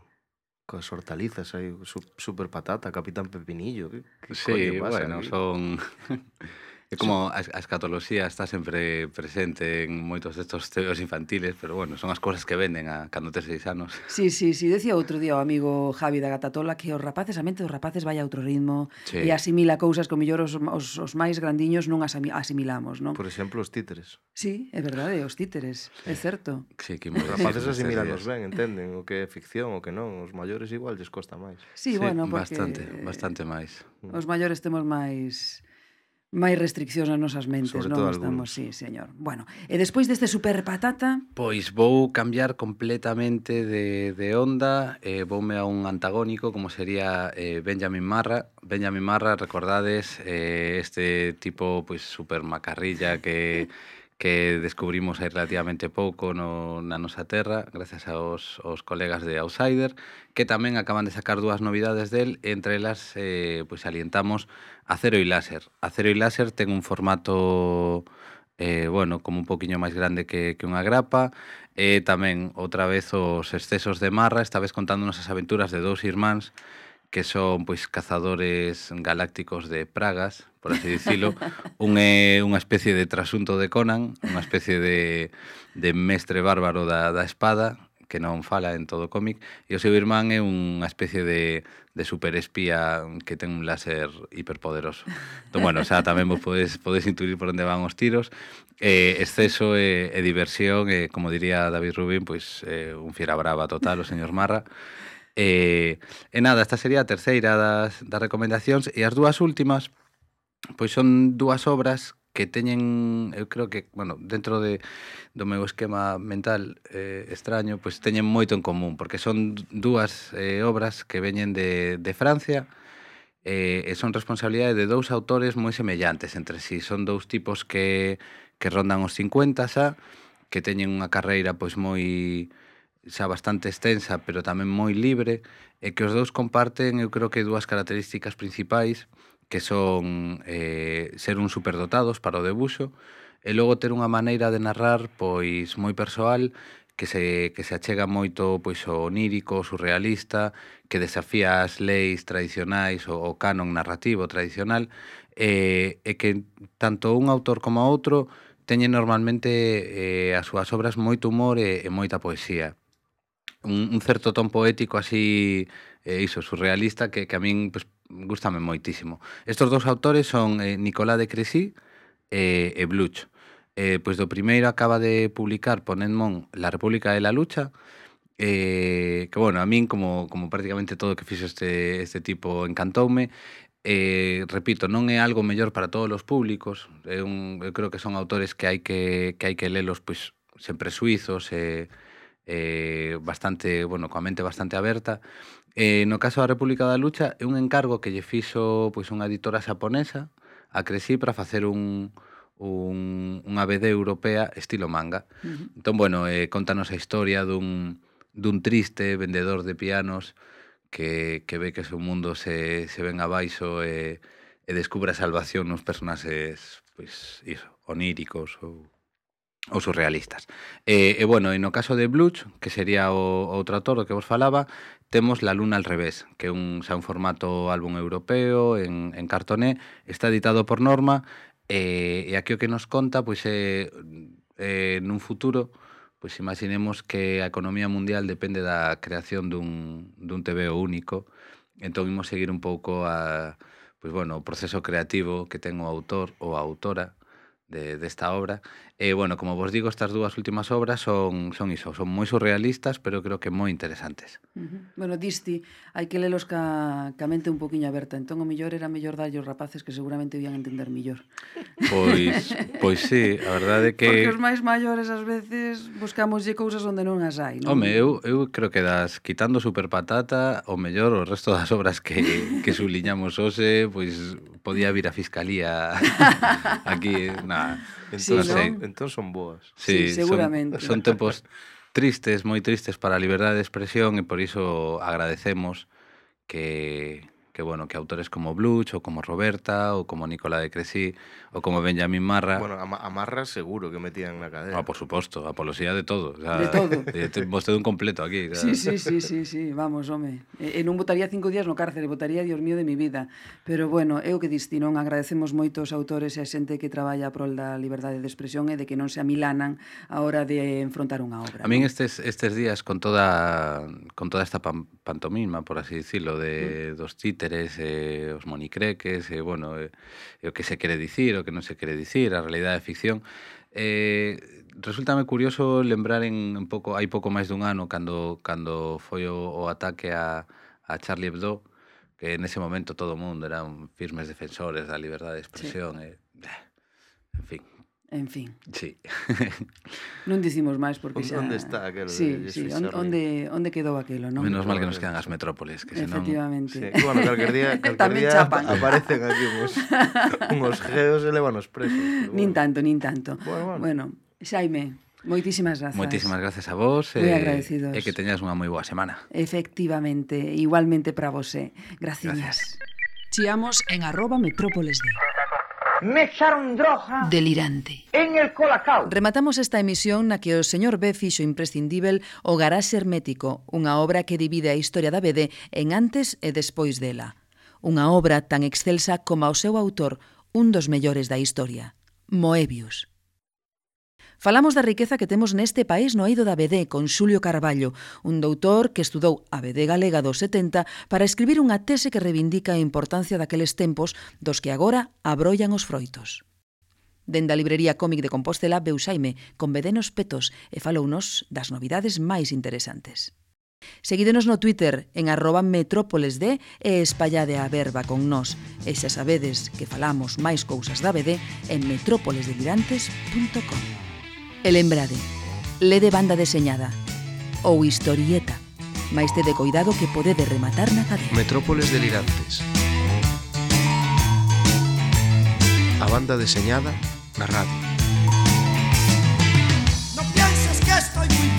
coas hortalizas, hai super patata, Capitán Pepinillo, que
sí,
coño pasa?
bueno,
aquí?
son É como a, a escatoloxía está sempre presente en moitos destos teos infantiles, pero bueno, son as cousas que venden a cando tes seis anos.
Sí, sí, sí, decía outro día o amigo Javi da Gatatola que os rapaces, a mente dos rapaces vai a outro ritmo
sí.
e asimila cousas que mellor os, os, os máis grandiños non asimilamos, non?
Por exemplo, os títeres.
Sí, é verdade, os títeres, sí. é certo.
Sí, que
os rapaces asimilanos ben, entenden o que é ficción, o que non, os maiores igual lles costa máis.
Sí, sí bueno, porque...
Bastante, bastante máis.
Os maiores temos máis máis restriccións nas nosas mentes,
Sobre
non estamos, sí, señor. Bueno, e despois deste super patata...
Pois vou cambiar completamente de, de onda, eh, voume a un antagónico como sería eh, Benjamin Marra. Benjamin Marra, recordades, eh, este tipo pois super macarrilla que que descubrimos hai relativamente pouco no, na nosa terra, gracias aos, aos colegas de Outsider, que tamén acaban de sacar dúas novidades del, entre elas eh, pois alientamos Acero e Láser. Acero e Láser ten un formato eh, bueno, como un poquinho máis grande que, que unha grapa, e tamén outra vez os excesos de marra, esta vez contándonos as aventuras de dous irmáns que son pois cazadores galácticos de pragas, por así dicilo, un é unha especie de trasunto de Conan, unha especie de, de mestre bárbaro da, da espada, que non fala en todo o cómic, e o seu irmán é unha especie de, de superespía que ten un láser hiperpoderoso. Entón, bueno, xa tamén vos podes, podes intuir por onde van os tiros. Eh, exceso e, e diversión, e, como diría David Rubin, pois eh, un fiera brava total, o señor Marra. E, eh, e nada, esta sería a terceira das, das recomendacións e as dúas últimas Pois son dúas obras que teñen, eu creo que, bueno, dentro de do meu esquema mental eh, extraño, pois teñen moito en común, porque son dúas eh, obras que veñen de, de Francia, eh, e son responsabilidade de dous autores moi semellantes entre si. Sí. Son dous tipos que, que rondan os 50 xa, que teñen unha carreira pois moi xa bastante extensa, pero tamén moi libre, e que os dous comparten, eu creo que dúas características principais, que son eh, ser un superdotados para o debuxo, e logo ter unha maneira de narrar pois moi persoal que se, que se achega moito pois o onírico, o surrealista, que desafía as leis tradicionais o, o canon narrativo tradicional, e, e que tanto un autor como outro teñen normalmente eh, as súas obras moito humor e, e moita poesía. Un, un certo ton poético así, eh, iso, surrealista, que, que a min pues, gustame moitísimo. Estos dous autores son eh, Nicolás de Cresí e, eh, e Bluch. Eh, pois do primeiro acaba de publicar Ponedmon La República de la Lucha, eh, que, bueno, a min, como, como prácticamente todo que fixo este, este tipo, encantoume. Eh, repito, non é algo mellor para todos os públicos. É un, eu creo que son autores que hai que, que, hai que lelos pois, sempre suizos, e, eh, eh, bastante, bueno, coa mente bastante aberta. Eh, no caso da República da Lucha é un encargo que lle fixo pois unha editora xaponesa a Cresí para facer un, un, unha BD europea estilo manga. Uh -huh. Entón, bueno, eh, contanos a historia dun, dun triste vendedor de pianos que, que ve que seu mundo se, se ven abaixo e, e descubre a salvación nos personaxes pois, iso, oníricos ou ou surrealistas. E, e bueno, e no caso de Bluch, que sería o, o autor do que vos falaba, temos La Luna al revés, que é un, xa un formato álbum europeo en, en cartoné, está editado por Norma, e, e aquí o que nos conta pois é, é nun futuro pois imaginemos que a economía mundial depende da creación dun, dun TVO único, entón imos seguir un pouco a, pois bueno, o proceso creativo que ten o autor ou a autora de, desta obra. E, bueno, como vos digo, estas dúas últimas obras son, son iso, son moi surrealistas, pero creo que moi interesantes.
Uh -huh. Bueno, disti, hai que lelos ca, ca mente un poquinho aberta, entón o mellor era mellor darlle os rapaces que seguramente iban entender mellor.
Pois, pois sí, a verdade é que...
Porque os máis maiores ás veces buscamoslle cousas onde non as hai, non?
Home, eu, eu creo que das quitando Super Patata, o mellor o resto das obras que, que subliñamos hoxe, pois podía vir a Fiscalía aquí, na,
Entón,
Sí,
sí,
non?
son, entón son boas.
Sí, seguramente.
Son, son tempos tristes, moi tristes para a liberdade de expresión e por iso agradecemos que, que bueno, que autores como Bluch o como Roberta o como Nicolás de Cresí o como Benjamín Marra.
Bueno, a, Marra seguro que metían na cadea.
Ah, por suposto, apoloxía de todo, o sea,
de todo.
De, vostede un completo aquí. O sea.
Sí, sí, sí, sí, sí, vamos, home. E, e non votaría cinco días no cárcere, votaría Dios mío de mi vida. Pero bueno, é o que diste, non agradecemos moito aos autores e a xente que traballa a prol da liberdade de expresión e de que non se amilanan a hora de enfrontar unha obra.
A min estes estes días con toda con toda esta pan, pantomima, por así dicirlo, de mm. dos títulos títeres, eh, os monicreques, eh, bueno, eh, eh, o que se quere dicir, o que non se quere dicir, a realidade de ficción. Eh, resultame curioso lembrar en, un pouco, hai pouco máis dun ano cando cando foi o, o ataque a, a Charlie Hebdo, que en ese momento todo o mundo eran firmes defensores da liberdade de expresión, sí. eh, en fin,
En fin.
Sí.
non dicimos máis porque xa...
Onde está aquelo?
Sí,
de,
sí, on, onde, onde quedou aquelo, non?
Menos mal que nos quedan as metrópoles, que senón...
Efectivamente.
Sí. Bueno, calquer día, calquer día
chapan.
aparecen aquí uns, uns geos e levanos presos. Bueno.
Nin tanto, nin tanto.
Bueno, bueno.
bueno Xaime, Moitísimas grazas.
Moitísimas grazas a vos.
Moi
eh,
agradecidos.
E que teñas unha moi boa semana.
Efectivamente, igualmente para vos. Eh. Graciñas. Gracias. Chiamos en arroba metrópoles de...
Me echaron droga.
Delirante.
En el colacao.
Rematamos esta emisión na que o señor B fixo imprescindível o garaxe hermético, unha obra que divide a historia da BD en antes e despois dela. Unha obra tan excelsa como o seu autor, un dos mellores da historia, Moebius. Falamos da riqueza que temos neste país no eido da BD con Xulio Carballo, un doutor que estudou a BD galega dos 70 para escribir unha tese que reivindica a importancia daqueles tempos dos que agora abrollan os froitos. Dende a librería cómic de Compostela veu Xaime con BD nos petos e falounos das novidades máis interesantes. Seguídenos no Twitter en arroba metrópoles de e espallade a verba con nós. E xa sabedes que falamos máis cousas da BD en metrópolesdelirantes.com. E lembrade, lede banda deseñada ou historieta, mais tede coidado que podede rematar na cadea.
Metrópoles delirantes. A banda deseñada na radio.
No pienses que estoy muy